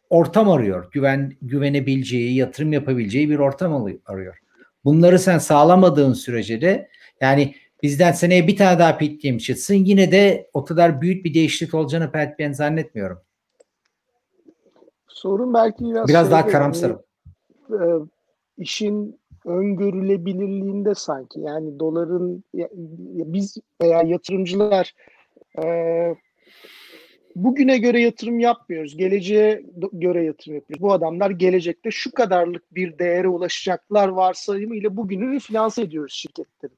ortam arıyor. Güven güvenebileceği, yatırım yapabileceği bir ortam arıyor. Bunları sen sağlamadığın sürece de yani bizden seneye bir tane daha pit game çıksın yine de o kadar büyük bir değişiklik olacağını pek ben zannetmiyorum. Sorun belki biraz, biraz daha şeyde, karamsarım. Yani, e, işin öngörülebilirliğinde sanki yani doların ya biz veya yatırımcılar e, bugüne göre yatırım yapmıyoruz. Geleceğe göre yatırım yapıyoruz. Bu adamlar gelecekte şu kadarlık bir değere ulaşacaklar varsayımıyla bugünü finanse ediyoruz şirketlerin.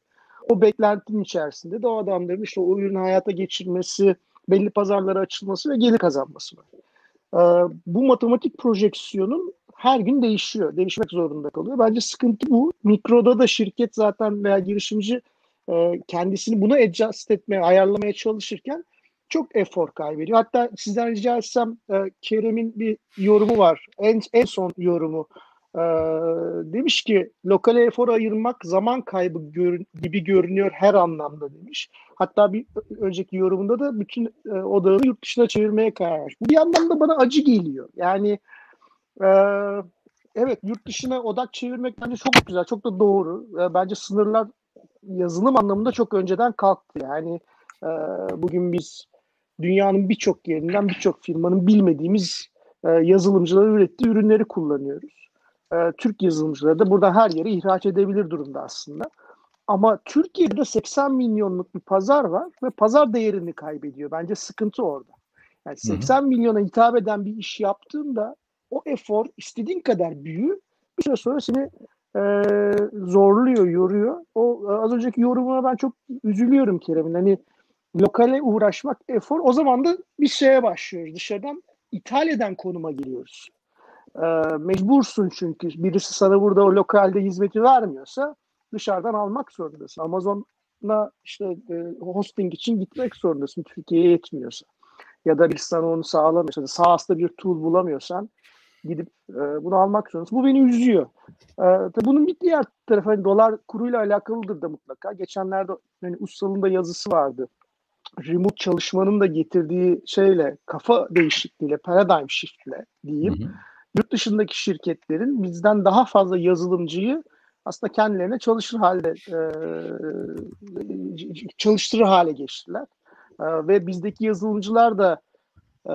O beklentinin içerisinde de o adamların işte o ürünü hayata geçirmesi, belli pazarlara açılması ve gelir kazanması var. Ee, bu matematik projeksiyonun her gün değişiyor. Değişmek zorunda kalıyor. Bence sıkıntı bu. Mikroda da şirket zaten veya girişimci e, kendisini buna adjust etmeye, ayarlamaya çalışırken çok efor kaybediyor. Hatta sizden rica etsem e, Kerem'in bir yorumu var. En, en son yorumu. E, demiş ki lokale efor ayırmak zaman kaybı gör, gibi görünüyor her anlamda demiş. Hatta bir önceki yorumunda da bütün e, odağını yurt dışına çevirmeye karar vermiş. Bu bir yandan da bana acı geliyor. Yani e, evet yurt dışına odak çevirmek bence çok güzel, çok da doğru. E, bence sınırlar yazılım anlamında çok önceden kalktı. Yani e, bugün biz dünyanın birçok yerinden birçok firmanın bilmediğimiz e, yazılımcıların ürettiği ürünleri kullanıyoruz. E, Türk yazılımcıları da burada her yere ihraç edebilir durumda aslında. Ama Türkiye'de 80 milyonluk bir pazar var ve pazar değerini kaybediyor. Bence sıkıntı orada. Yani 80 Hı-hı. milyona hitap eden bir iş yaptığında o efor istediğin kadar büyü bir süre sonra seni e, zorluyor, yoruyor. O az önceki yorumuna ben çok üzülüyorum Kerem'in. Hani lokale uğraşmak efor. O zaman da bir şeye başlıyoruz. Dışarıdan ithal eden konuma giriyoruz. E, mecbursun çünkü birisi sana burada o lokalde hizmeti vermiyorsa dışarıdan almak zorundasın. Amazon'a işte e, hosting için gitmek zorundasın. Türkiye'ye yetmiyorsa. Ya da bir sana onu sağlamıyorsa, sahasında bir tool bulamıyorsan gidip e, bunu almak zorundasın. Bu beni üzüyor. E, bunun bir diğer tarafı hani dolar kuruyla alakalıdır da mutlaka. Geçenlerde hani Ussal'ın da yazısı vardı. Remote çalışmanın da getirdiği şeyle, kafa değişikliğiyle, paradigm shiftle diyeyim. Hı hı. Yurt dışındaki şirketlerin bizden daha fazla yazılımcıyı aslında kendilerine çalışır halde e, çalıştırır hale geçtiler. E, ve bizdeki yazılımcılar da e,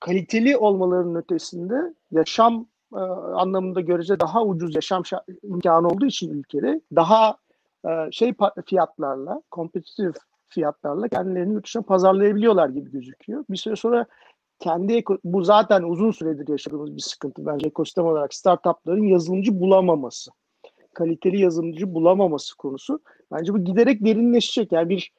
kaliteli olmalarının ötesinde yaşam e, anlamında görece daha ucuz yaşam imkanı olduğu için ülkede daha e, şey fiyatlarla, kompetitif fiyatlarla kendilerini yurt dışına pazarlayabiliyorlar gibi gözüküyor. Bir süre sonra kendi bu zaten uzun süredir yaşadığımız bir sıkıntı bence ekosistem olarak startupların yazılımcı bulamaması kaliteli yazılımcı bulamaması konusu. Bence bu giderek derinleşecek. Yani bir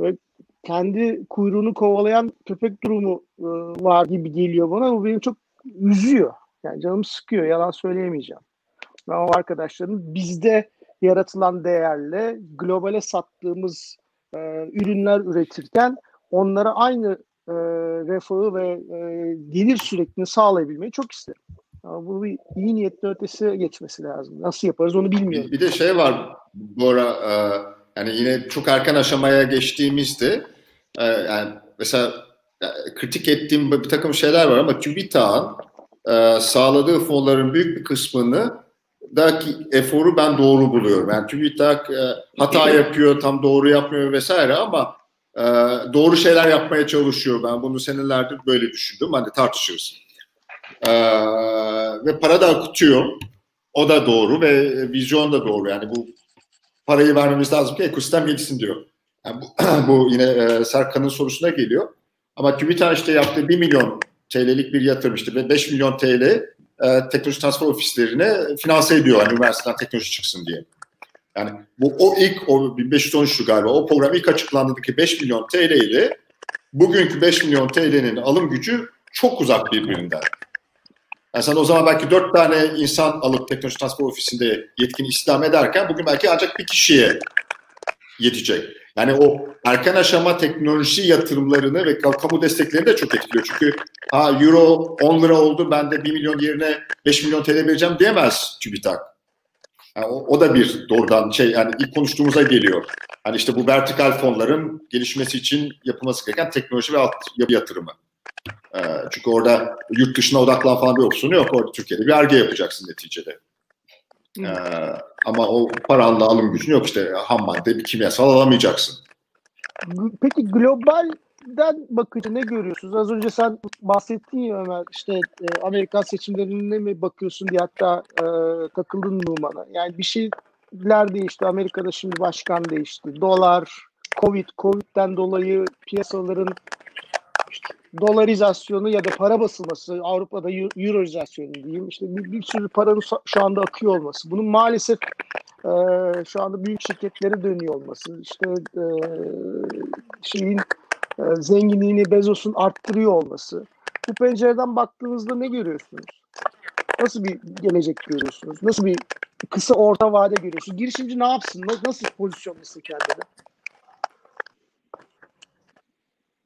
böyle kendi kuyruğunu kovalayan köpek durumu e, var gibi geliyor bana. Bu beni çok üzüyor. Yani canım sıkıyor. Yalan söyleyemeyeceğim. Ben o arkadaşların bizde yaratılan değerle globale sattığımız e, ürünler üretirken onlara aynı e, refahı ve e, gelir sürekliliğini sağlayabilmeyi çok isterim. Ama bu bir iyi niyetli ötesi geçmesi lazım. Nasıl yaparız onu bilmiyorum. Bir, de şey var bu ara e, yani yine çok erken aşamaya geçtiğimizde e, yani mesela kritik ettiğim bir takım şeyler var ama TÜBİTAK'ın e, sağladığı fonların büyük bir kısmını daki eforu ben doğru buluyorum. Yani TÜBİTAK e, hata yapıyor, tam doğru yapmıyor vesaire ama e, doğru şeyler yapmaya çalışıyor. Ben bunu senelerdir böyle düşündüm. Hani tartışırız. Ee, ve para da akutuyor. O da doğru ve vizyon da doğru. Yani bu parayı vermemiz lazım ki ekosistem gelişsin diyor. Yani bu, bu yine e, Serkan'ın sorusuna geliyor. Ama TÜBİTAK işte yaptığı 1 milyon TL'lik bir yatırım işte ve 5 milyon TL e, teknoloji transfer ofislerine finanse ediyor yani üniversiteden teknoloji çıksın diye. Yani bu o ilk o 1513'tü galiba o program ilk açıklandığındaki 5 milyon TL ile bugünkü 5 milyon TL'nin alım gücü çok uzak birbirinden. Yani sen o zaman belki dört tane insan alıp teknoloji transfer ofisinde yetkin istihdam ederken bugün belki ancak bir kişiye yetecek. Yani o erken aşama teknoloji yatırımlarını ve kamu desteklerini de çok etkiliyor. Çünkü ha euro 10 lira oldu ben de 1 milyon yerine 5 milyon TL vereceğim diyemez TÜBİTAK. Yani o, o da bir doğrudan şey yani ilk konuştuğumuza geliyor. Hani işte bu vertikal fonların gelişmesi için yapılması gereken teknoloji ve alt yatırımı. E, çünkü orada yurt dışına odaklan falan bir opsiyonu yok. Orada Türkiye'de bir arge yapacaksın neticede. E, ama o paranla alım gücün yok işte ham madde bir kimyasal alamayacaksın. Peki globalden bakınca ne görüyorsunuz? Az önce sen bahsettin ya Ömer işte e, Amerikan seçimlerine mi bakıyorsun diye hatta e, takıldın Numan'a. Yani bir şeyler değişti. Amerika'da şimdi başkan değişti. Dolar, Covid, Covid'den dolayı piyasaların işte dolarizasyonu ya da para basılması, Avrupa'da euro- euroizasyonu diyeyim. İşte bir, bir sürü paranın şu anda akıyor olması. Bunun maalesef e, şu anda büyük şirketlere dönüyor olması. İşte e, şeyin e, zenginliğini Bezos'un arttırıyor olması. Bu pencereden baktığınızda ne görüyorsunuz? Nasıl bir gelecek görüyorsunuz? Nasıl bir kısa orta vade görüyorsunuz? Girişimci ne yapsın? Na- Nasıl pozisyonlasın kendini?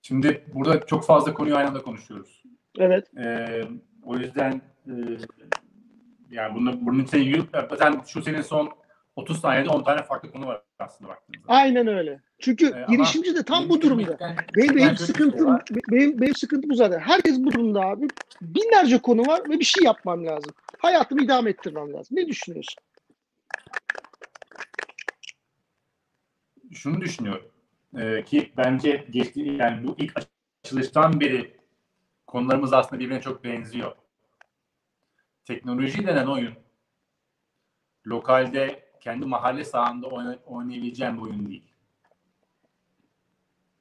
Şimdi burada çok fazla konuyu aynı anda konuşuyoruz. Evet. Ee, o yüzden e, yani bunu, bunun için yürüp zaten şu senin son 30 saniyede 10 tane farklı konu var aslında baktığınızda. Aynen öyle. Çünkü Ee, girişimci de tam bu durumda. Benim, Benim, şey sıkıntım var. benim, benim sıkıntım bu zaten. Herkes bu durumda abi. Binlerce konu var ve bir şey yapmam lazım. Hayatımı idame ettirmem lazım. Ne düşünüyorsun? şunu düşünüyorum Ee, ki bence geçti yani bu ilk açılıştan beri konularımız aslında birbirine çok benziyor. Teknoloji denen oyun lokalde kendi mahalle sahanda oyna- oynayabileceğim bir oyun değil.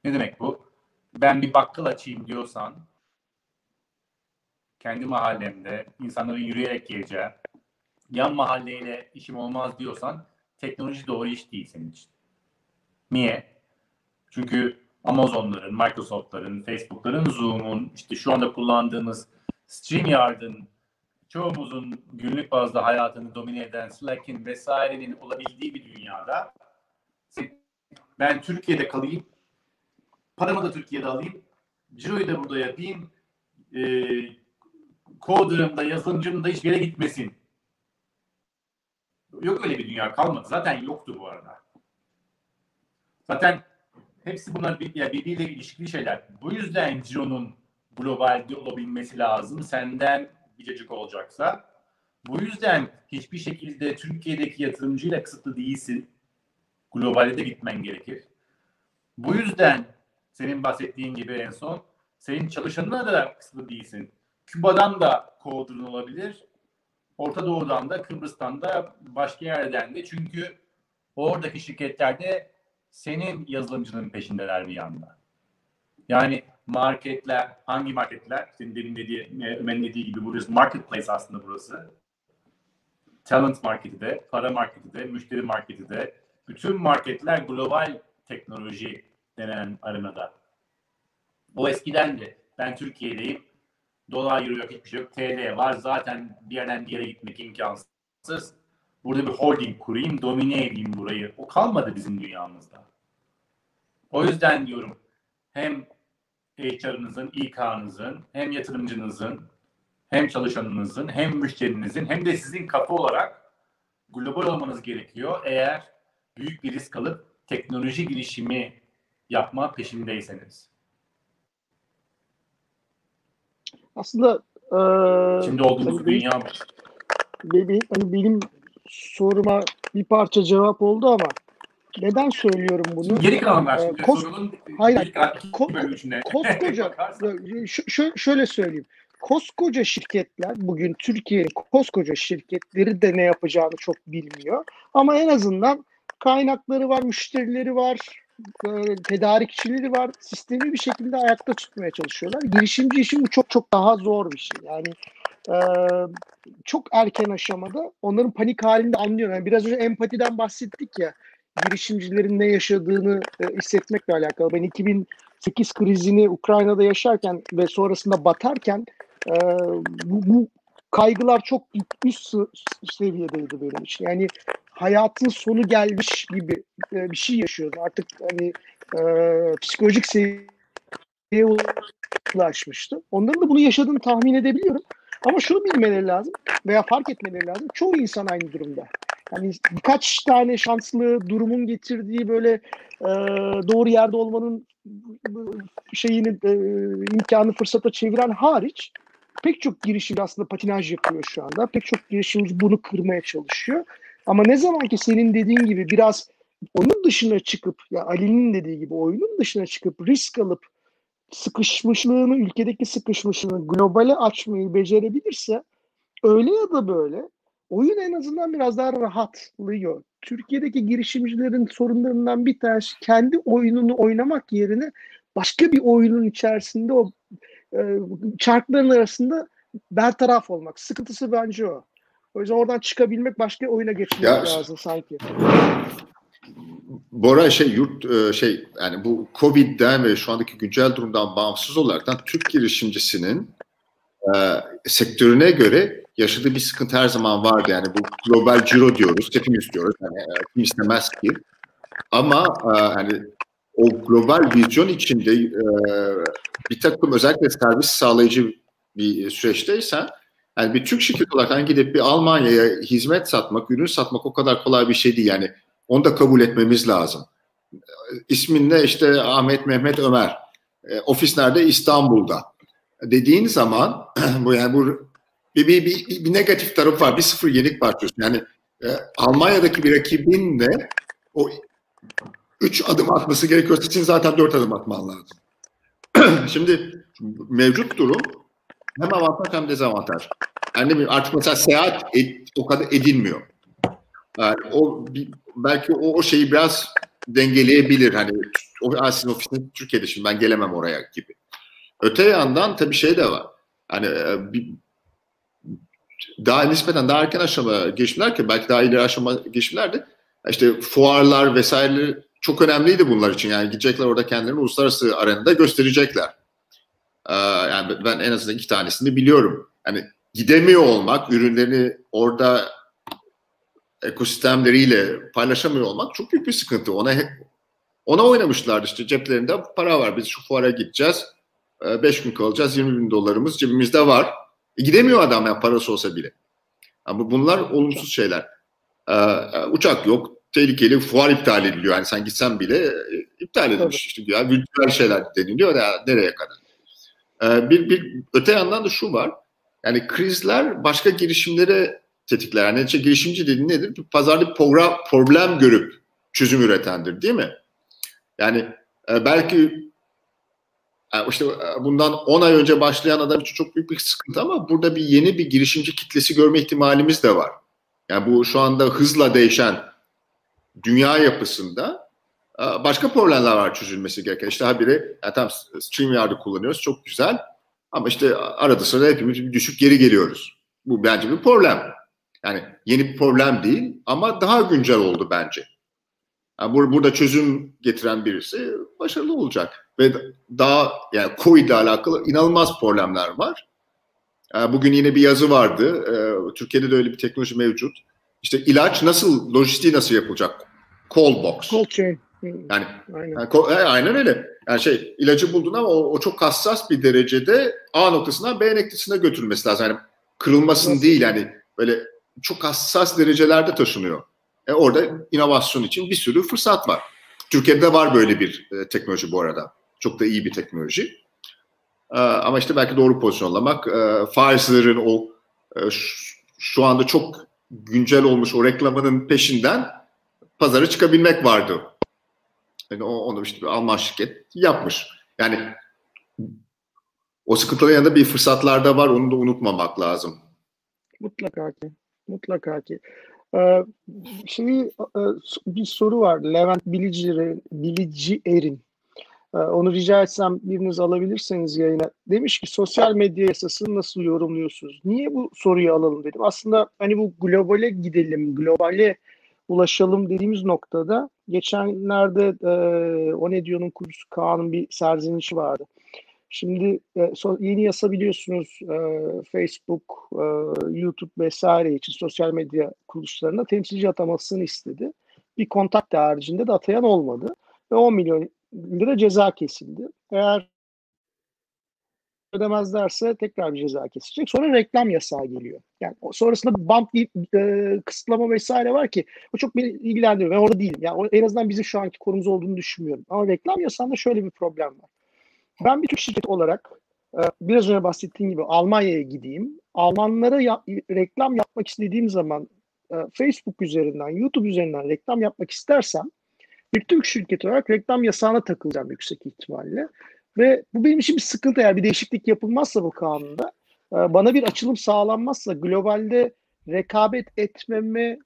Ne demek bu? Ben bir bakkal açayım diyorsan kendi mahallemde insanların yürüyerek geleceği yan mahalleyle işim olmaz diyorsan teknoloji doğru iş değil senin için. Niye? Çünkü Amazon'ların, Microsoft'ların, Facebook'ların, Zoom'un, işte şu anda kullandığımız StreamYard'ın, çoğumuzun günlük bazda hayatını domine eden Slack'in vesairenin olabildiği bir dünyada ben Türkiye'de kalayım, paramı da Türkiye'de alayım, ciroyu da burada yapayım, e, coder'ım da yazılımcım da hiçbir yere gitmesin. Yok öyle bir dünya kalmadı. Zaten yoktu bu arada. Zaten hepsi bunlar bir, yani birbiriyle ilişkili şeyler. Bu yüzden Ciro'nun globalde olabilmesi lazım. Senden bir cacık olacaksa. Bu yüzden hiçbir şekilde Türkiye'deki yatırımcıyla kısıtlı değilsin. Globalde de gitmen gerekir. Bu yüzden senin bahsettiğin gibi en son senin çalışanına da kısıtlı değilsin. Küba'dan da coder'ın olabilir. Orta Doğu'dan da Kıbrıs'tan da başka yerden de çünkü oradaki şirketlerde senin yazılımcının peşindeler bir yanda. Yani marketler, hangi marketler? Senin demin dediği, Ömer'in dediği gibi burası marketplace aslında burası. Talent marketi de, para marketi de, müşteri marketi de. Bütün marketler global teknoloji denen arenada. O eskiden de ben Türkiye'deyim. Dolar, euro yok hiçbir şey yok. TL var. Zaten bir yerden bir yere gitmek imkansız. Burada bir holding kurayım, domine edeyim burayı. O kalmadı bizim dünyamızda. O yüzden diyorum hem HR'ınızın, İK'nızın, hem yatırımcınızın, hem çalışanınızın, hem müşterinizin, hem de sizin kapı olarak global olmanız gerekiyor. Eğer büyük bir risk alıp teknoloji girişimi yapma peşindeyseniz. Aslında e, Şimdi olduğumuz benim- dünya be- be- hani benim soruma bir parça cevap oldu ama neden söylüyorum bunu? Geri kalan. Ee, kos- sorunun Hayır, ko- koskoca şö- şöyle söyleyeyim. Koskoca şirketler bugün Türkiye'nin koskoca şirketleri de ne yapacağını çok bilmiyor. Ama en azından kaynakları var, müşterileri var, e, tedarikçileri var. Sistemi bir şekilde ayakta tutmaya çalışıyorlar. Girişimci işi bu çok çok daha zor bir şey. Yani e, çok erken aşamada onların panik halinde anlıyorum. Yani biraz önce empatiden bahsettik ya. Girişimcilerin ne yaşadığını e, hissetmekle alakalı. Ben 2008 krizini Ukrayna'da yaşarken ve sonrasında batarken e, bu, bu kaygılar çok üst seviyedeydi benim için. Yani hayatın sonu gelmiş gibi e, bir şey yaşıyordum. Artık hani e, psikolojik seviyeye ulaşmıştı. Onların da bunu yaşadığını tahmin edebiliyorum. Ama şunu bilmeleri lazım veya fark etmeleri lazım. Çoğu insan aynı durumda. Yani birkaç tane şanslı durumun getirdiği böyle e, doğru yerde olmanın şeyini e, imkanı fırsata çeviren hariç pek çok girişimci aslında patinaj yapıyor şu anda. Pek çok girişimci bunu kırmaya çalışıyor. Ama ne zaman ki senin dediğin gibi biraz oyunun dışına çıkıp ya Ali'nin dediği gibi oyunun dışına çıkıp risk alıp sıkışmışlığını, ülkedeki sıkışmışlığını globale açmayı becerebilirse öyle ya da böyle oyun en azından biraz daha rahatlıyor. Türkiye'deki girişimcilerin sorunlarından bir tanesi kendi oyununu oynamak yerine başka bir oyunun içerisinde o e, çarkların arasında bertaraf olmak. Sıkıntısı bence o. O yüzden oradan çıkabilmek başka oyuna geçmek ya, lazım sanki. Bora şey yurt e, şey yani bu Covid'den ve şu andaki güncel durumdan bağımsız olarak Türk girişimcisinin e, sektörüne göre yaşadığı bir sıkıntı her zaman vardı. Yani bu global ciro diyoruz. Hepimiz diyoruz. Yani e, kim istemez ki. Ama e, hani o global vizyon içinde e, bir takım özellikle servis sağlayıcı bir süreçteysen yani bir Türk şirketi olarak hani gidip bir Almanya'ya hizmet satmak, ürün satmak o kadar kolay bir şey değil. Yani onu da kabul etmemiz lazım. İsmin ne? İşte Ahmet, Mehmet, Ömer. E, ofis nerede? İstanbul'da. Dediğin zaman bu yani bu bir, bir, bir, bir negatif taraf var. Bir sıfır yenik başlıyorsun. Yani e, Almanya'daki bir rakibinle o üç adım atması gerekiyorsa senin zaten dört adım atman lazım. Şimdi mevcut durum hem avantaj hem dezavantaj. Yani artık mesela seyahat et, o kadar edilmiyor. Yani o belki o, o şeyi biraz dengeleyebilir. Hani o aslında ofisin Türkiye'de şimdi ben gelemem oraya gibi. Öte yandan tabii şey de var. Hani e, bir, daha nispeten daha erken aşama girişimler ki belki daha ileri aşama girişimler de işte fuarlar vesaire çok önemliydi bunlar için. Yani gidecekler orada kendilerini uluslararası arenada gösterecekler. Ee, yani ben en azından iki tanesini biliyorum. Yani gidemiyor olmak, ürünlerini orada ekosistemleriyle paylaşamıyor olmak çok büyük bir sıkıntı. Ona ona oynamışlardı işte ceplerinde para var biz şu fuara gideceğiz. 5 gün kalacağız 20 bin dolarımız cebimizde var. E, gidemiyor adam ya parası olsa bile. Ama bunlar olumsuz şeyler. Ee, uçak yok, tehlikeli fuar iptal ediliyor. Yani sen gitsen bile e, iptal edilmiş. İşte ya virtüel şeyler deniliyor ya nereye kadar. Ee, bir, bir öte yandan da şu var. Yani krizler başka girişimlere tetikler. Yani işte girişimci dediğin nedir? Bir pazarda program, problem görüp çözüm üretendir değil mi? Yani e, belki e, işte e, bundan 10 ay önce başlayan adam için çok büyük bir sıkıntı ama burada bir yeni bir girişimci kitlesi görme ihtimalimiz de var. Yani bu şu anda hızla değişen dünya yapısında e, başka problemler var çözülmesi gereken. İşte ha biri yani tam StreamYard'ı kullanıyoruz çok güzel ama işte arada sırada hepimiz düşüp geri geliyoruz. Bu bence bir problem. Yani yeni bir problem değil ama daha güncel oldu bence. Yani bur burada çözüm getiren birisi başarılı olacak. Ve daha yani COVID ile alakalı inanılmaz problemler var. Yani bugün yine bir yazı vardı. Ee, Türkiye'de de öyle bir teknoloji mevcut. İşte ilaç nasıl, lojistiği nasıl yapılacak? Call box. Cold chain. Yani, aynen. Yani, aynen öyle. Yani şey ilacı buldun ama o, o çok hassas bir derecede A noktasından B noktasına götürülmesi lazım. Yani kırılmasın Nasıl? değil yani böyle çok hassas derecelerde taşınıyor. E orada inovasyon için bir sürü fırsat var. Türkiye'de var böyle bir e, teknoloji bu arada. Çok da iyi bir teknoloji. E, ama işte belki doğru pozisyonlamak, e, Pfizer'ın o e, şu anda çok güncel olmuş o reklamının peşinden pazara çıkabilmek vardı. Yani onu işte bir Alman şirket yapmış. Yani o sıkıntıların yanında bir fırsatlar da var. Onu da unutmamak lazım. Mutlaka ki. Mutlaka ki. Ee, e, bir soru var. Levent Bilici, Bilici Erin. Ee, onu rica etsem biriniz alabilirseniz yayına. Demiş ki sosyal medya yasasını nasıl yorumluyorsunuz? Niye bu soruyu alalım dedim. Aslında hani bu globale gidelim, globale ulaşalım dediğimiz noktada geçenlerde e, o ne diyor'nun kurucusu Kaan'ın bir serzenişi vardı. Şimdi e, so, yeni yasa biliyorsunuz e, Facebook, e, YouTube vesaire için sosyal medya kuruluşlarına temsilci atamasını istedi. Bir kontak haricinde de atayan olmadı ve 10 milyon lira ceza kesildi. Eğer ödemezlerse tekrar bir ceza kesecek. Sonra reklam yasağı geliyor. Yani sonrasında bump e, kısıtlama vesaire var ki o çok beni ilgilendiriyor. Ben orada değilim. Yani en azından bizim şu anki konumuz olduğunu düşünmüyorum. Ama reklam yasağında şöyle bir problem var. Ben bir Türk şirketi olarak e, biraz önce bahsettiğim gibi Almanya'ya gideyim. Almanlara ya, reklam yapmak istediğim zaman e, Facebook üzerinden, YouTube üzerinden reklam yapmak istersem bir Türk şirketi olarak reklam yasağına takılacağım yüksek ihtimalle. Ve bu benim için bir sıkıntı eğer bir değişiklik yapılmazsa bu kanunda. E, bana bir açılım sağlanmazsa globalde rekabet etmemi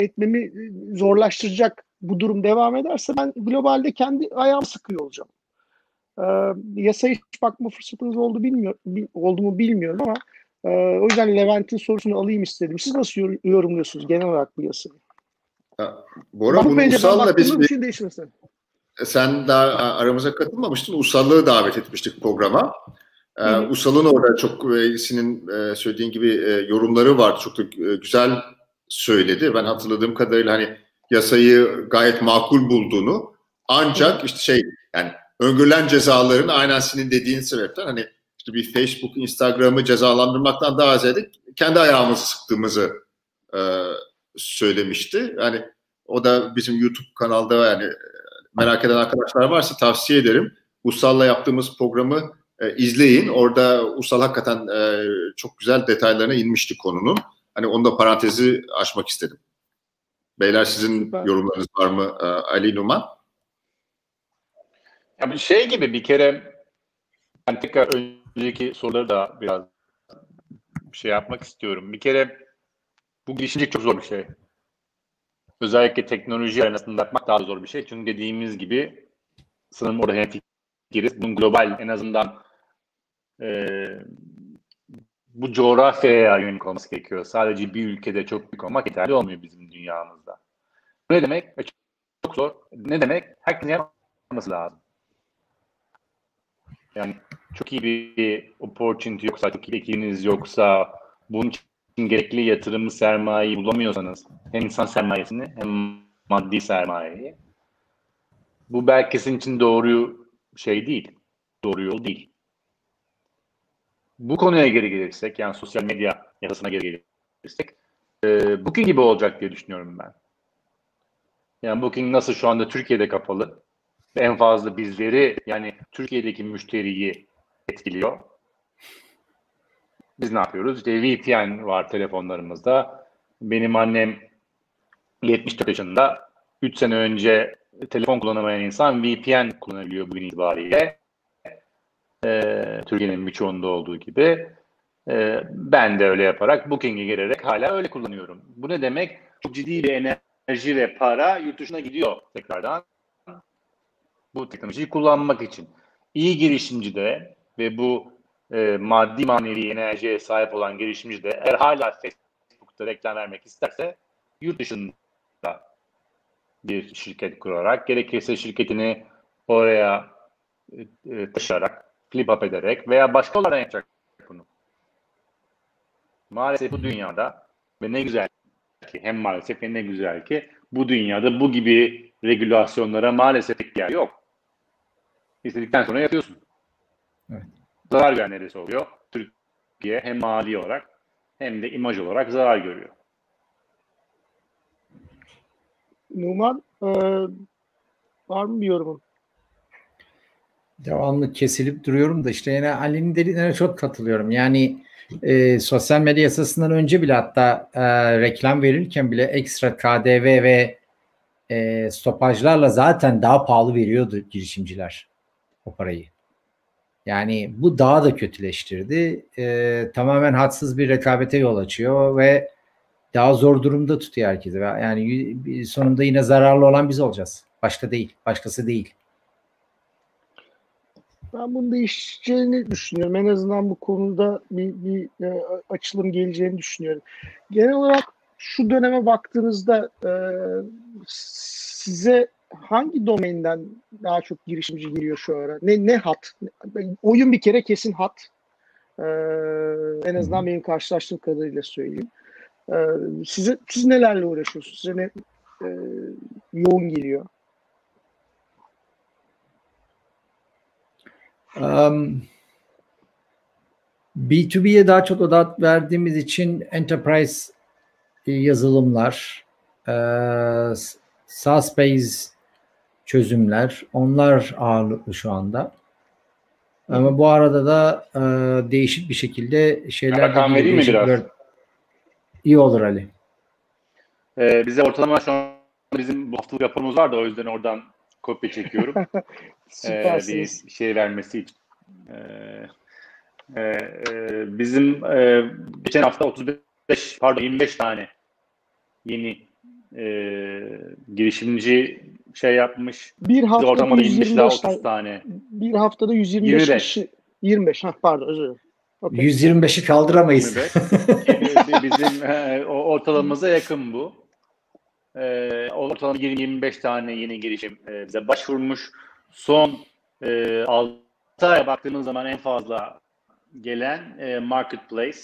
etmemi zorlaştıracak bu durum devam ederse ben globalde kendi ayağımı sıkıyor olacağım. E, yasaya hiç bakma fırsatınız oldu bilmiyor, bil, oldu mu bilmiyorum ama e, o yüzden Levent'in sorusunu alayım istedim. Siz nasıl yorumluyorsunuz genel olarak bu yasayı? Bora bunu Usal'la biz bir şey değişmesin. Sen daha aramıza katılmamıştın. Usal'ı davet etmiştik programa. Ee, Usal'ın orada çok e, senin e, söylediğin gibi e, yorumları vardı. Çok da güzel söyledi. Ben hatırladığım kadarıyla hani yasayı gayet makul bulduğunu ancak işte şey yani öngörülen cezaların aynen senin dediğin sebepten hani işte bir Facebook, Instagram'ı cezalandırmaktan daha ziyade kendi ayağımızı sıktığımızı e, söylemişti. Yani o da bizim YouTube kanalda yani merak eden arkadaşlar varsa tavsiye ederim. Usal'la yaptığımız programı e, izleyin. Orada Usal hakikaten e, çok güzel detaylarına inmişti konunun. Hani onu da parantezi açmak istedim. Beyler sizin Süper. yorumlarınız var mı e, Ali Numan? Ya bir şey gibi bir kere ben tekrar önceki soruları da biraz bir şey yapmak istiyorum. Bir kere bu girişimcilik çok zor bir şey. Özellikle teknoloji arasında yapmak daha zor bir şey. Çünkü dediğimiz gibi sanırım orada hem fikiriz. Bunun global en azından e, bu coğrafyaya yönelik olması gerekiyor. Sadece bir ülkede çok büyük olmak yeterli olmuyor bizim dünyamızda. Ne demek? E, çok zor. Ne demek? Herkesin yapması lazım. Yani çok iyi bir opportunity yoksa, çok iyi ekibiniz yoksa, bunun için gerekli yatırım sermayeyi bulamıyorsanız, hem insan sermayesini hem maddi sermayeyi, bu belki sizin için doğru şey değil, doğru yol değil. Bu konuya geri gelirsek, yani sosyal medya yasasına geri gelirsek, e, Booking gibi olacak diye düşünüyorum ben. Yani Booking nasıl şu anda Türkiye'de kapalı en fazla bizleri yani Türkiye'deki müşteriyi etkiliyor. Biz ne yapıyoruz? İşte VPN var telefonlarımızda. Benim annem 74 yaşında. 3 sene önce telefon kullanamayan insan VPN kullanabiliyor bugün itibariyle. Ee, Türkiye'nin birçoğunda olduğu gibi. Ee, ben de öyle yaparak Booking'e girerek hala öyle kullanıyorum. Bu ne demek? Çok ciddi bir enerji ve para yurt dışına gidiyor tekrardan. Bu teknolojiyi kullanmak için. İyi girişimci de ve bu e, maddi manevi enerjiye sahip olan girişimci de eğer hala Facebook'ta reklam vermek isterse yurt dışında bir şirket kurarak gerekirse şirketini oraya e, e taşıyarak flip up ederek veya başka olarak yapacak bunu. Maalesef bu dünyada ve ne güzel ki hem maalesef ve ne güzel ki bu dünyada bu gibi regülasyonlara maalesef yer yok. İstedikten sonra yapıyorsun. Evet zarar gören neresi oluyor? Türkiye hem mali olarak hem de imaj olarak zarar görüyor. Numan e, var mı bir yorumun? Devamlı kesilip duruyorum da işte yine Ali'nin dediğine çok katılıyorum. Yani e, sosyal medya yasasından önce bile hatta e, reklam verirken bile ekstra KDV ve e, stopajlarla zaten daha pahalı veriyordu girişimciler o parayı. Yani bu daha da kötüleştirdi. E, tamamen hadsız bir rekabete yol açıyor ve daha zor durumda tutuyor herkesi. Yani sonunda yine zararlı olan biz olacağız. Başka değil. Başkası değil. Ben bunun değişeceğini düşünüyorum. En azından bu konuda bir, bir e, açılım geleceğini düşünüyorum. Genel olarak şu döneme baktığınızda e, size hangi domainden daha çok girişimci giriyor şu ara? Ne ne hat? Oyun bir kere kesin hat. Ee, en azından benim karşılaştığım kadarıyla söyleyeyim. Ee, size siz nelerle uğraşıyorsunuz? Size ne e, yoğun geliyor? Um, B2B'ye daha çok odak verdiğimiz için enterprise yazılımlar, e, SaaS-based çözümler, onlar ağırlıklı şu anda. Ama bu arada da e, değişik bir şekilde şeyler Rakam vereyim mi biraz? değişikler- İyi olur Ali. Ee, bize ortalama şu an bizim bu haftalık raporumuz var da o yüzden oradan kopya çekiyorum. ee, bir şey vermesi için. Ee, e, e, bizim e, geçen hafta 35 pardon 25 tane yeni e, girişimci şey yapmış. bir haftada ortalama 25 ila 125 30 tane, bir haftada 125 25. kişi 25 ha pardon özür dilerim. Okey. 125'i kaldıramayız. 25. Bizim e, o ortalamamıza yakın bu. E, ortalama 20-25 tane yeni girişim e, bize başvurmuş. Son e, 6 aya baktığımız zaman en fazla gelen e, marketplace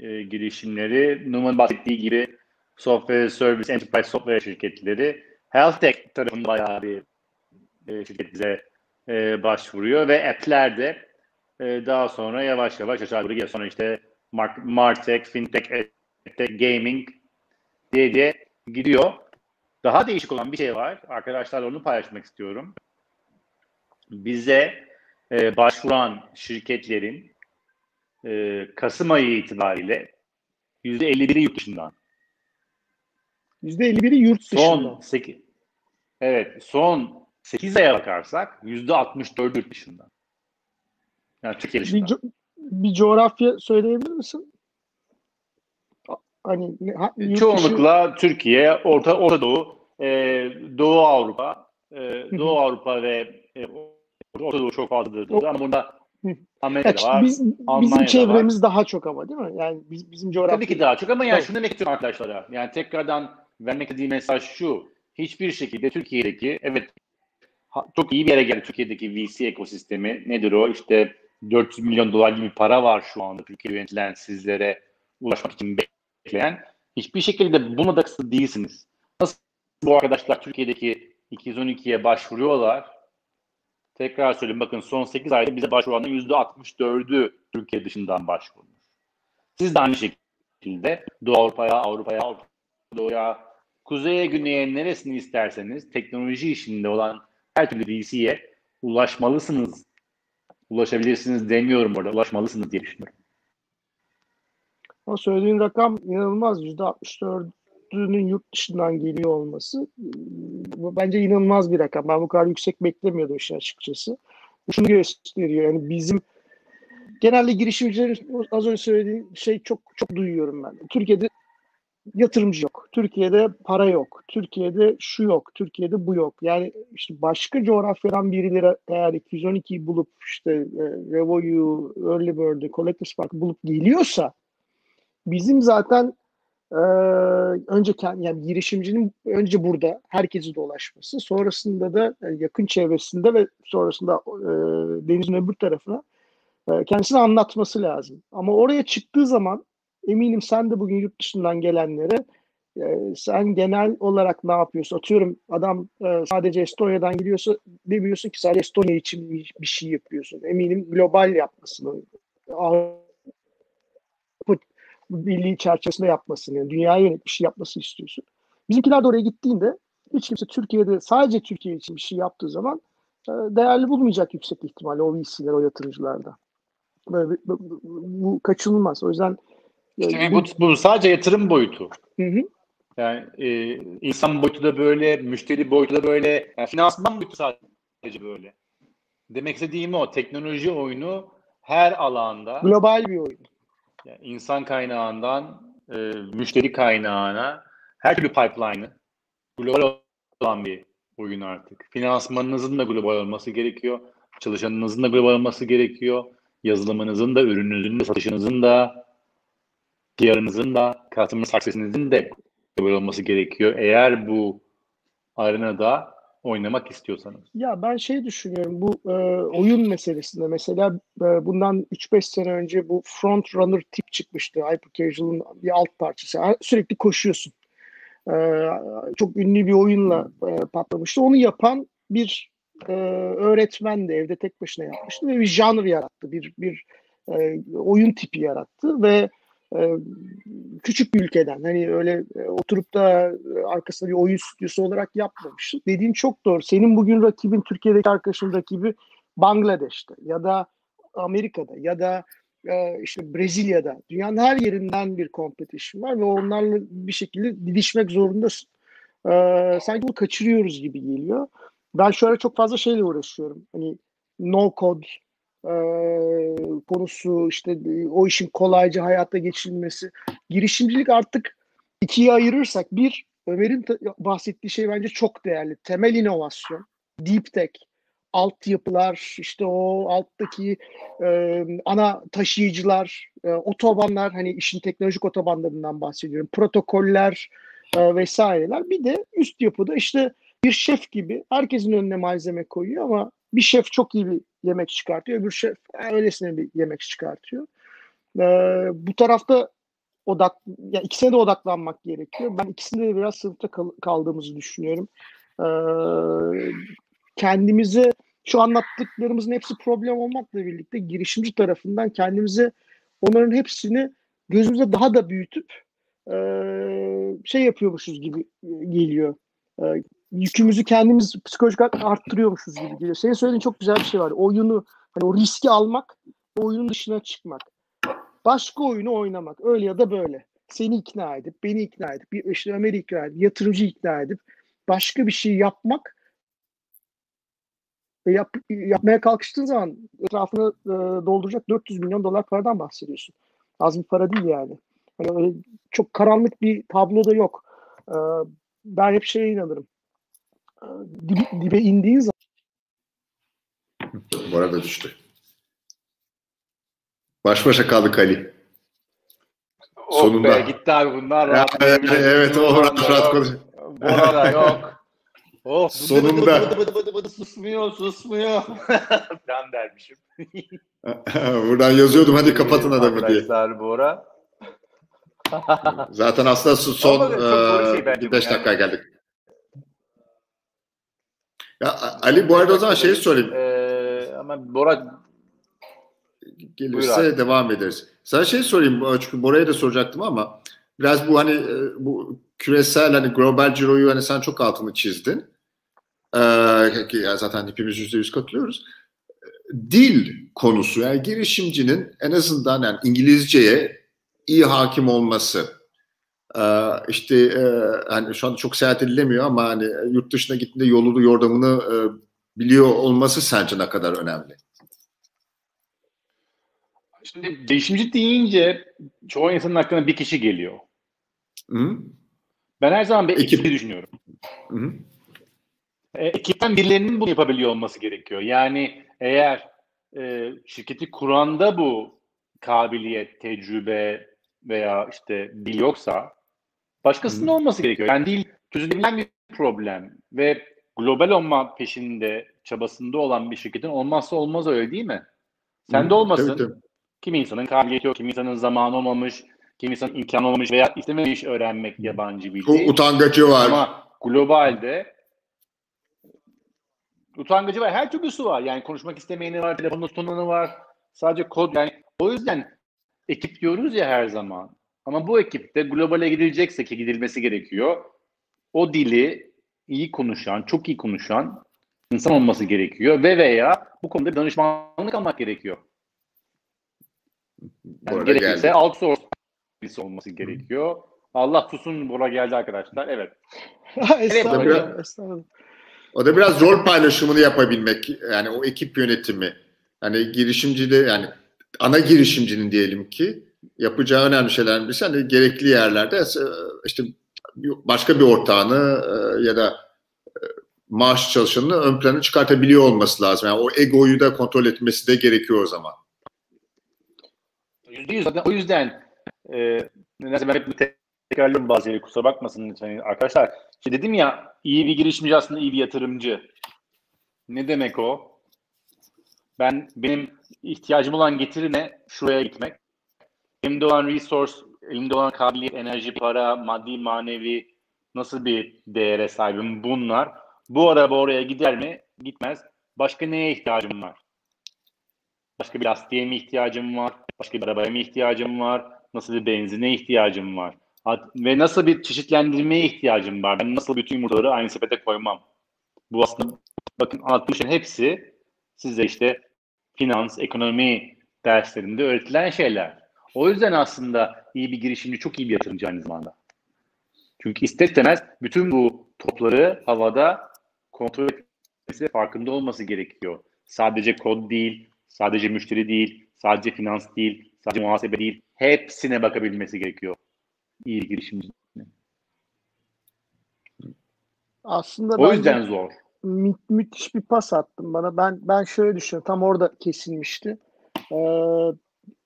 e, girişimleri. Numan bahsettiği gibi software service, enterprise software şirketleri. Health tech tarafında bayağı bir şirket bize başvuruyor ve app'ler de daha sonra yavaş yavaş aşağı doğru geliyor. Sonra işte Martech, Fintech, Gaming diye diye gidiyor. Daha değişik olan bir şey var. Arkadaşlarla onu paylaşmak istiyorum. Bize e, başvuran şirketlerin e, Kasım ayı itibariyle %51'i yurt dışından. %51'i yurt dışında. Son 8, evet, son 8 aya bakarsak %64 yurt dışından. Yani Türkiye bir, dışından. co- bir coğrafya söyleyebilir misin? Hani ha- yurt dışı- Çoğunlukla Türkiye, Orta Orta Doğu, e, Doğu Avrupa, e, Doğu Avrupa ve e, Orta Doğu çok fazladır. Ama burada Ya, var. biz, bizim Almanya'da çevremiz daha çok ama değil mi? Yani biz, bizim coğrafya. Tabii ki daha çok ama yani Evet. şunu demek istiyorum arkadaşlara. Yani tekrardan vermek istediğim mesaj şu. Hiçbir şekilde Türkiye'deki evet çok iyi bir yere geldi Türkiye'deki VC ekosistemi. Nedir o? İşte 400 milyon dolar gibi para var şu anda Türkiye yönetilen sizlere ulaşmak için bekleyen. Hiçbir şekilde buna da kısıtlı değilsiniz. Nasıl bu arkadaşlar Türkiye'deki 212'ye başvuruyorlar? Tekrar söyleyeyim bakın son 8 ayda bize başvuranların %64'ü Türkiye dışından başvurmuş. Siz de aynı şekilde Doğu Avrupa'ya, Avrupa'ya, Avrupa Doğu'ya, kuzeye, güneye neresini isterseniz teknoloji işinde olan her türlü VC'ye ulaşmalısınız. Ulaşabilirsiniz demiyorum orada. Ulaşmalısınız diye düşünüyorum. Ama söylediğin rakam inanılmaz. %64'ünün yurt dışından geliyor olması bu bence inanılmaz bir rakam. Ben bu kadar yüksek beklemiyordum işin açıkçası. Şunu gösteriyor. Yani bizim genelde girişimcilerin az önce söylediğim şey çok çok duyuyorum ben. Türkiye'de yatırımcı yok. Türkiye'de para yok. Türkiye'de şu yok. Türkiye'de bu yok. Yani işte başka coğrafyadan birileri eğer 212'yi bulup işte e, Revo'yu, Early Bird'ü, Collectors Park'ı bulup geliyorsa bizim zaten e, önce kendi, yani girişimcinin önce burada herkesi dolaşması, sonrasında da e, yakın çevresinde ve sonrasında e, denizin öbür tarafına e, kendisini anlatması lazım. Ama oraya çıktığı zaman eminim sen de bugün yurt dışından gelenlere e, sen genel olarak ne yapıyorsun? Atıyorum adam e, sadece Estonya'dan geliyorsa demiyorsun ki sadece Estonya için bir, şey yapıyorsun. Eminim global yapmasını, birliği çerçevesinde yapmasını, yani dünyaya yönelik bir şey yapmasını istiyorsun. Bizimkiler de oraya gittiğinde hiç kimse Türkiye'de sadece Türkiye için bir şey yaptığı zaman e, değerli bulmayacak yüksek ihtimalle o VC'ler, o yatırımcılarda. Böyle, bu, bu kaçınılmaz. O yüzden e, İşte bu, bu sadece yatırım boyutu. Hı hı. Yani e, insan boyutu da böyle, müşteri boyutu da böyle, yani finansman boyutu sadece böyle. Demek istediğim o. Teknoloji oyunu her alanda global bir oyun. Yani insan kaynağından e, müşteri kaynağına her türlü pipeline'ı global olan bir oyun artık. Finansmanınızın da global olması gerekiyor. Çalışanınızın da global olması gerekiyor. Yazılımınızın da, ürününüzün de, satışınızın da, PR'ınızın da, customer success'inizin de global olması gerekiyor. Eğer bu arenada oynamak istiyorsanız. Ya ben şey düşünüyorum bu e, oyun meselesinde mesela e, bundan 3-5 sene önce bu front runner tip çıkmıştı Hyper Casual'ın bir alt parçası. Sürekli koşuyorsun. E, çok ünlü bir oyunla e, patlamıştı. Onu yapan bir e, öğretmen de evde tek başına yapmıştı ve bir janr yarattı. Bir bir e, oyun tipi yarattı ve küçük bir ülkeden hani öyle e, oturup da e, arkasında bir oyun stüdyosu olarak yapmamıştı. Dediğin çok doğru. Senin bugün rakibin Türkiye'deki arkadaşın rakibi Bangladeş'te ya da Amerika'da ya da e, işte Brezilya'da dünyanın her yerinden bir competition var ve onlarla bir şekilde didişmek zorundasın. E, sanki bunu kaçırıyoruz gibi geliyor. Ben şu ara çok fazla şeyle uğraşıyorum. Hani no code e, konusu işte o işin kolayca hayata geçirilmesi. Girişimcilik artık ikiye ayırırsak bir Ömer'in bahsettiği şey bence çok değerli. Temel inovasyon, deep tech, altyapılar, işte o alttaki e, ana taşıyıcılar, e, otobanlar, hani işin teknolojik otobanlarından bahsediyorum, protokoller e, vesaireler. Bir de üst yapıda işte bir şef gibi herkesin önüne malzeme koyuyor ama bir şef çok iyi bir yemek çıkartıyor, öbür şef öylesine bir yemek çıkartıyor. E, bu tarafta odak, ya ikisine de odaklanmak gerekiyor. Ben ikisinde de biraz sınıfta kal- kaldığımızı düşünüyorum. E, kendimizi şu anlattıklarımızın hepsi problem olmakla birlikte girişimci tarafından kendimizi onların hepsini gözümüzde daha da büyütüp e, şey yapıyormuşuz gibi geliyor. E, yükümüzü kendimiz psikolojik arttırıyormuşuz gibi geliyor. Senin söylediğin çok güzel bir şey var. Oyunu, hani o riski almak, oyunun dışına çıkmak. Başka oyunu oynamak. Öyle ya da böyle. Seni ikna edip, beni ikna edip, işte Ömer'i ikna edip, yatırımcı ikna edip başka bir şey yapmak ve yap, yapmaya kalkıştığın zaman etrafını e, dolduracak 400 milyon dolar paradan bahsediyorsun. Az bir para değil yani. yani öyle çok karanlık bir tablo da yok. E, ben hep şeye inanırım. Dibe, dibe indiğin zaman Bu arada düştü. Baş başa kaldık Ali. Sonunda. Oh be, gitti abi bunlar. Rahat evet, evet o rahat rahat konuş. Bora da yok. Oh, Sonunda. Bıdı bıdı bıdı bıdı susmuyor, susmuyor. ben dermişim. Buradan yazıyordum hadi kapatın adamı diye. Arkadaşlar Bora. Zaten aslında son e, şey 5 dakika geldik. Ya Ali bu arada o zaman şeyi sorayım. Ee, ama Bora gelirse devam ederiz. Sana şey sorayım çünkü Bora'ya da soracaktım ama biraz bu hani bu küresel hani global ciroyu hani sen çok altını çizdin. Ee, zaten hepimiz yüzde yüz katılıyoruz. Dil konusu yani girişimcinin en azından yani İngilizceye iyi hakim olması. Ee, işte e, hani şu anda çok seyahat edilemiyor ama hani yurt dışına gittiğinde yolunu yordamını e, biliyor olması sence ne kadar önemli? Şimdi girişimci deyince çoğu insanın aklına bir kişi geliyor. Hı? Ben her zaman bir ekip düşünüyorum. Hı. E, ekipten birilerinin bunu yapabiliyor olması gerekiyor. Yani eğer e, şirketi kuranda bu kabiliyet, tecrübe veya işte dil yoksa başkasının hı. olması gerekiyor. Yani dil çözülebilen bir problem ve global olma peşinde, çabasında olan bir şirketin olmazsa olmaz öyle değil mi? Sen de olmasın. Tabii, tabii. Kimi insanın kabiliyeti yok, kimi insanın zamanı olmamış, kimi insanın imkanı olmamış veya istememiş öğrenmek yabancı bir dil. Utangacı var. Ama globalde utangacı var. Her türlüsü var. Yani konuşmak istemeyeni var, telefonda tutananı var. Sadece kod. Yani o yüzden ekip diyoruz ya her zaman. Ama bu ekipte globale gidilecekse ki gidilmesi gerekiyor. O dili iyi konuşan, çok iyi konuşan insan olması gerekiyor ve veya bu konuda danışmanlık almak gerekiyor. Yani gerekirse geldi. outsource birisi olması gerekiyor. Allah tutsun Bora geldi arkadaşlar. Evet. Estağfurullah. O da biraz rol paylaşımını yapabilmek. Yani o ekip yönetimi. Hani girişimci de yani ana girişimcinin diyelim ki yapacağı önemli şeylerden birisi hani gerekli yerlerde e, işte başka bir ortağını e, ya da e, maaş çalışanını ön plana çıkartabiliyor olması lazım. Yani o egoyu da kontrol etmesi de gerekiyor o zaman. %100 zaten o yüzden e, ben hep tekrarlıyorum bazı şeyleri kusura bakmasın lütfen arkadaşlar. İşte dedim ya iyi bir girişimci aslında iyi bir yatırımcı. Ne demek o? Ben benim ihtiyacım olan getiri ne? Şuraya gitmek. Elimde olan resource, elimde olan kabiliyet, enerji, para, maddi, manevi nasıl bir değere sahibim bunlar. Bu araba oraya gider mi? Gitmez. başka neye ihtiyacım var? Başka bir lastiğe mi ihtiyacım var? Başka bir arabaya mı ihtiyacım var? Nasıl bir benzine ihtiyacım var? Ve nasıl bir çeşitlendirmeye ihtiyacım var? Ben nasıl bütün yumurtaları aynı sepete koymam? Bu aslında bakın anlattığım şeyin hepsi size işte finans, ekonomi derslerinde öğretilen şeyler. O yüzden aslında iyi bir girişimci çok iyi bir yatırımcı aynı zamanda. Çünkü ister istemez bütün bu topları havada kontrol etmesi farkında olması gerekiyor. Sadece kod değil, sadece müşteri değil, sadece finans değil, sadece muhasebe değil. Hepsine bakabilmesi gerekiyor. İyi bir girişimci. Aslında O yüzden zor. mü- müthiş bir pas attın bana. Ben ben şöyle düşünüyorum. Tam orada kesilmişti. Ee,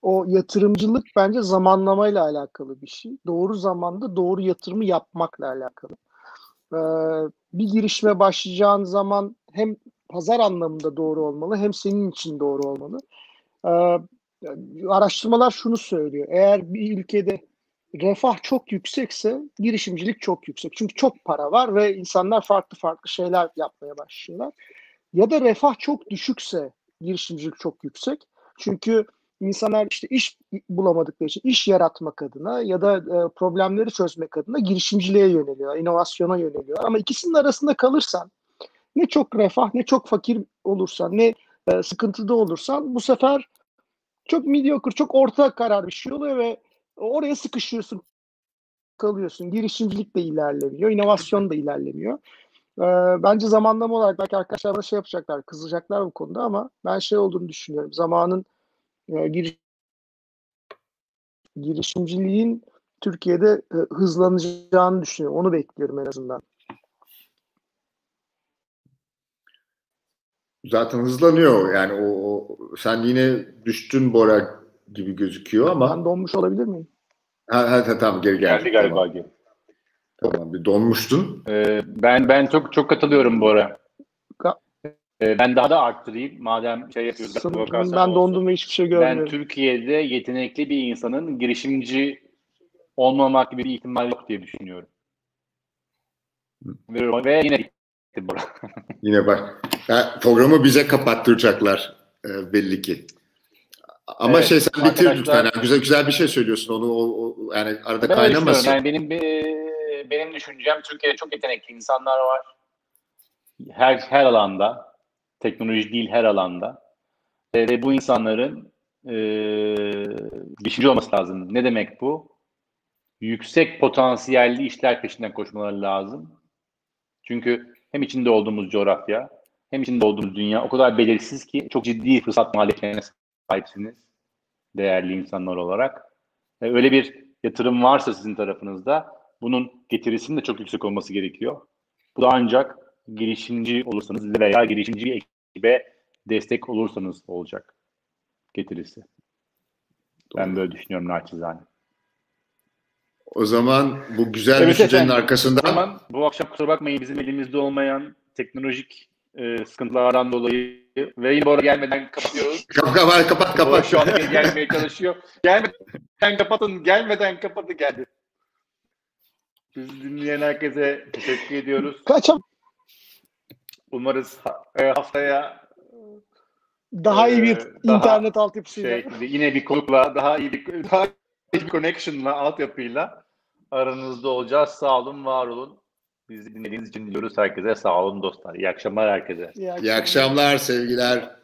o yatırımcılık bence zamanlamayla alakalı bir şey. Doğru zamanda doğru yatırımı yapmakla alakalı. Ee, bir girişime başlayacağın zaman hem pazar anlamında doğru olmalı hem senin için doğru olmalı. Ee, araştırmalar şunu söylüyor. Eğer bir ülkede refah çok yüksekse girişimcilik çok yüksek. Çünkü çok para var ve insanlar farklı farklı şeyler yapmaya başlıyorlar. Ya da refah çok düşükse girişimcilik çok yüksek. Çünkü insanlar işte iş bulamadıkları için iş yaratmak adına ya da e, problemleri çözmek adına girişimciliğe yöneliyor, inovasyona yöneliyor. Ama ikisinin arasında kalırsan ne çok refah ne çok fakir olursan ne e, sıkıntıda olursan bu sefer çok mediocre, çok orta karar bir şey oluyor ve oraya sıkışıyorsun, kalıyorsun. Girişimcilik de ilerlemiyor, inovasyon da ilerlemiyor. Ee, bence zamanlama olarak belki arkadaşlar bana şey yapacaklar, kızacaklar bu konuda ama ben şey olduğunu düşünüyorum. Zamanın e, giriş, girişimciliğin Türkiye'de e, hızlanacağını düşünüyorum. Onu bekliyorum en azından. Zaten hızlanıyor yani o, o sen yine düştün Bora gibi gözüküyor ama Ben donmuş olabilir miyim? ha, ha, ha, tamam geri geldi. Geldi galiba. Tamam, geri. tamam bir donmuştun. Ee, ben ben çok çok katılıyorum Bora. Ee, ben daha da arttırayım. Madem şey yapıyoruz. Sanırım ben olsun. dondum ve hiçbir şey Ben görmüyorum. Türkiye'de yetenekli bir insanın girişimci olmamak gibi bir ihtimal yok diye düşünüyorum. Ve, ve yine Bora. Yine bak. Ha, programı bize kapattıracaklar e, belli ki. Ama Evet, şey sen bitir lütfen. Yani güzel güzel bir şey söylüyorsun. Onu o, o- yani arada Ben kaynamasın. Yani benim benim düşüncem Türkiye'de çok yetenekli insanlar var. Her her alanda, teknoloji değil her alanda. E, ve bu insanların e, girişimci olması lazım. Ne demek bu? Yüksek potansiyelli işler peşinden koşmaları lazım. Çünkü hem içinde olduğumuz coğrafya, hem içinde olduğumuz dünya o kadar belirsiz ki çok ciddi fırsat maliyetlerine sahipsiniz değerli insanlar olarak. E, öyle bir yatırım varsa sizin tarafınızda bunun getirisinin de çok yüksek olması gerekiyor. Bu da ancak girişimci olursanız veya girişimci ekibe destek olursanız olacak getirisi. Ben böyle düşünüyorum naçizane. O zaman bu güzel Evet düşüncenin efendim. arkasından O zaman bu akşam kusura bakmayın bizim elimizde olmayan teknolojik e, sıkıntılardan dolayı ve yine bu arada gelmeden kapatıyoruz. kapat kapat kapat. Bu kapat. şu anda gelmeye çalışıyor. Gelmeden kapatın, gelmeden kapatı geldi. Biz dinleyen herkese teşekkür ediyoruz. Kaçam Umarız e, haftaya daha iyi bir Ee, daha internet altyapısıyla. şey yine bir konukla daha iyi bir daha iyi bir connection'la altyapıyla aranızda olacağız. Sağ olun, var olun. Bizi dinlediğiniz için diliyoruz herkese. Sağ olun dostlar. İyi akşamlar herkese. İyi İyi akşamlar sevgiler.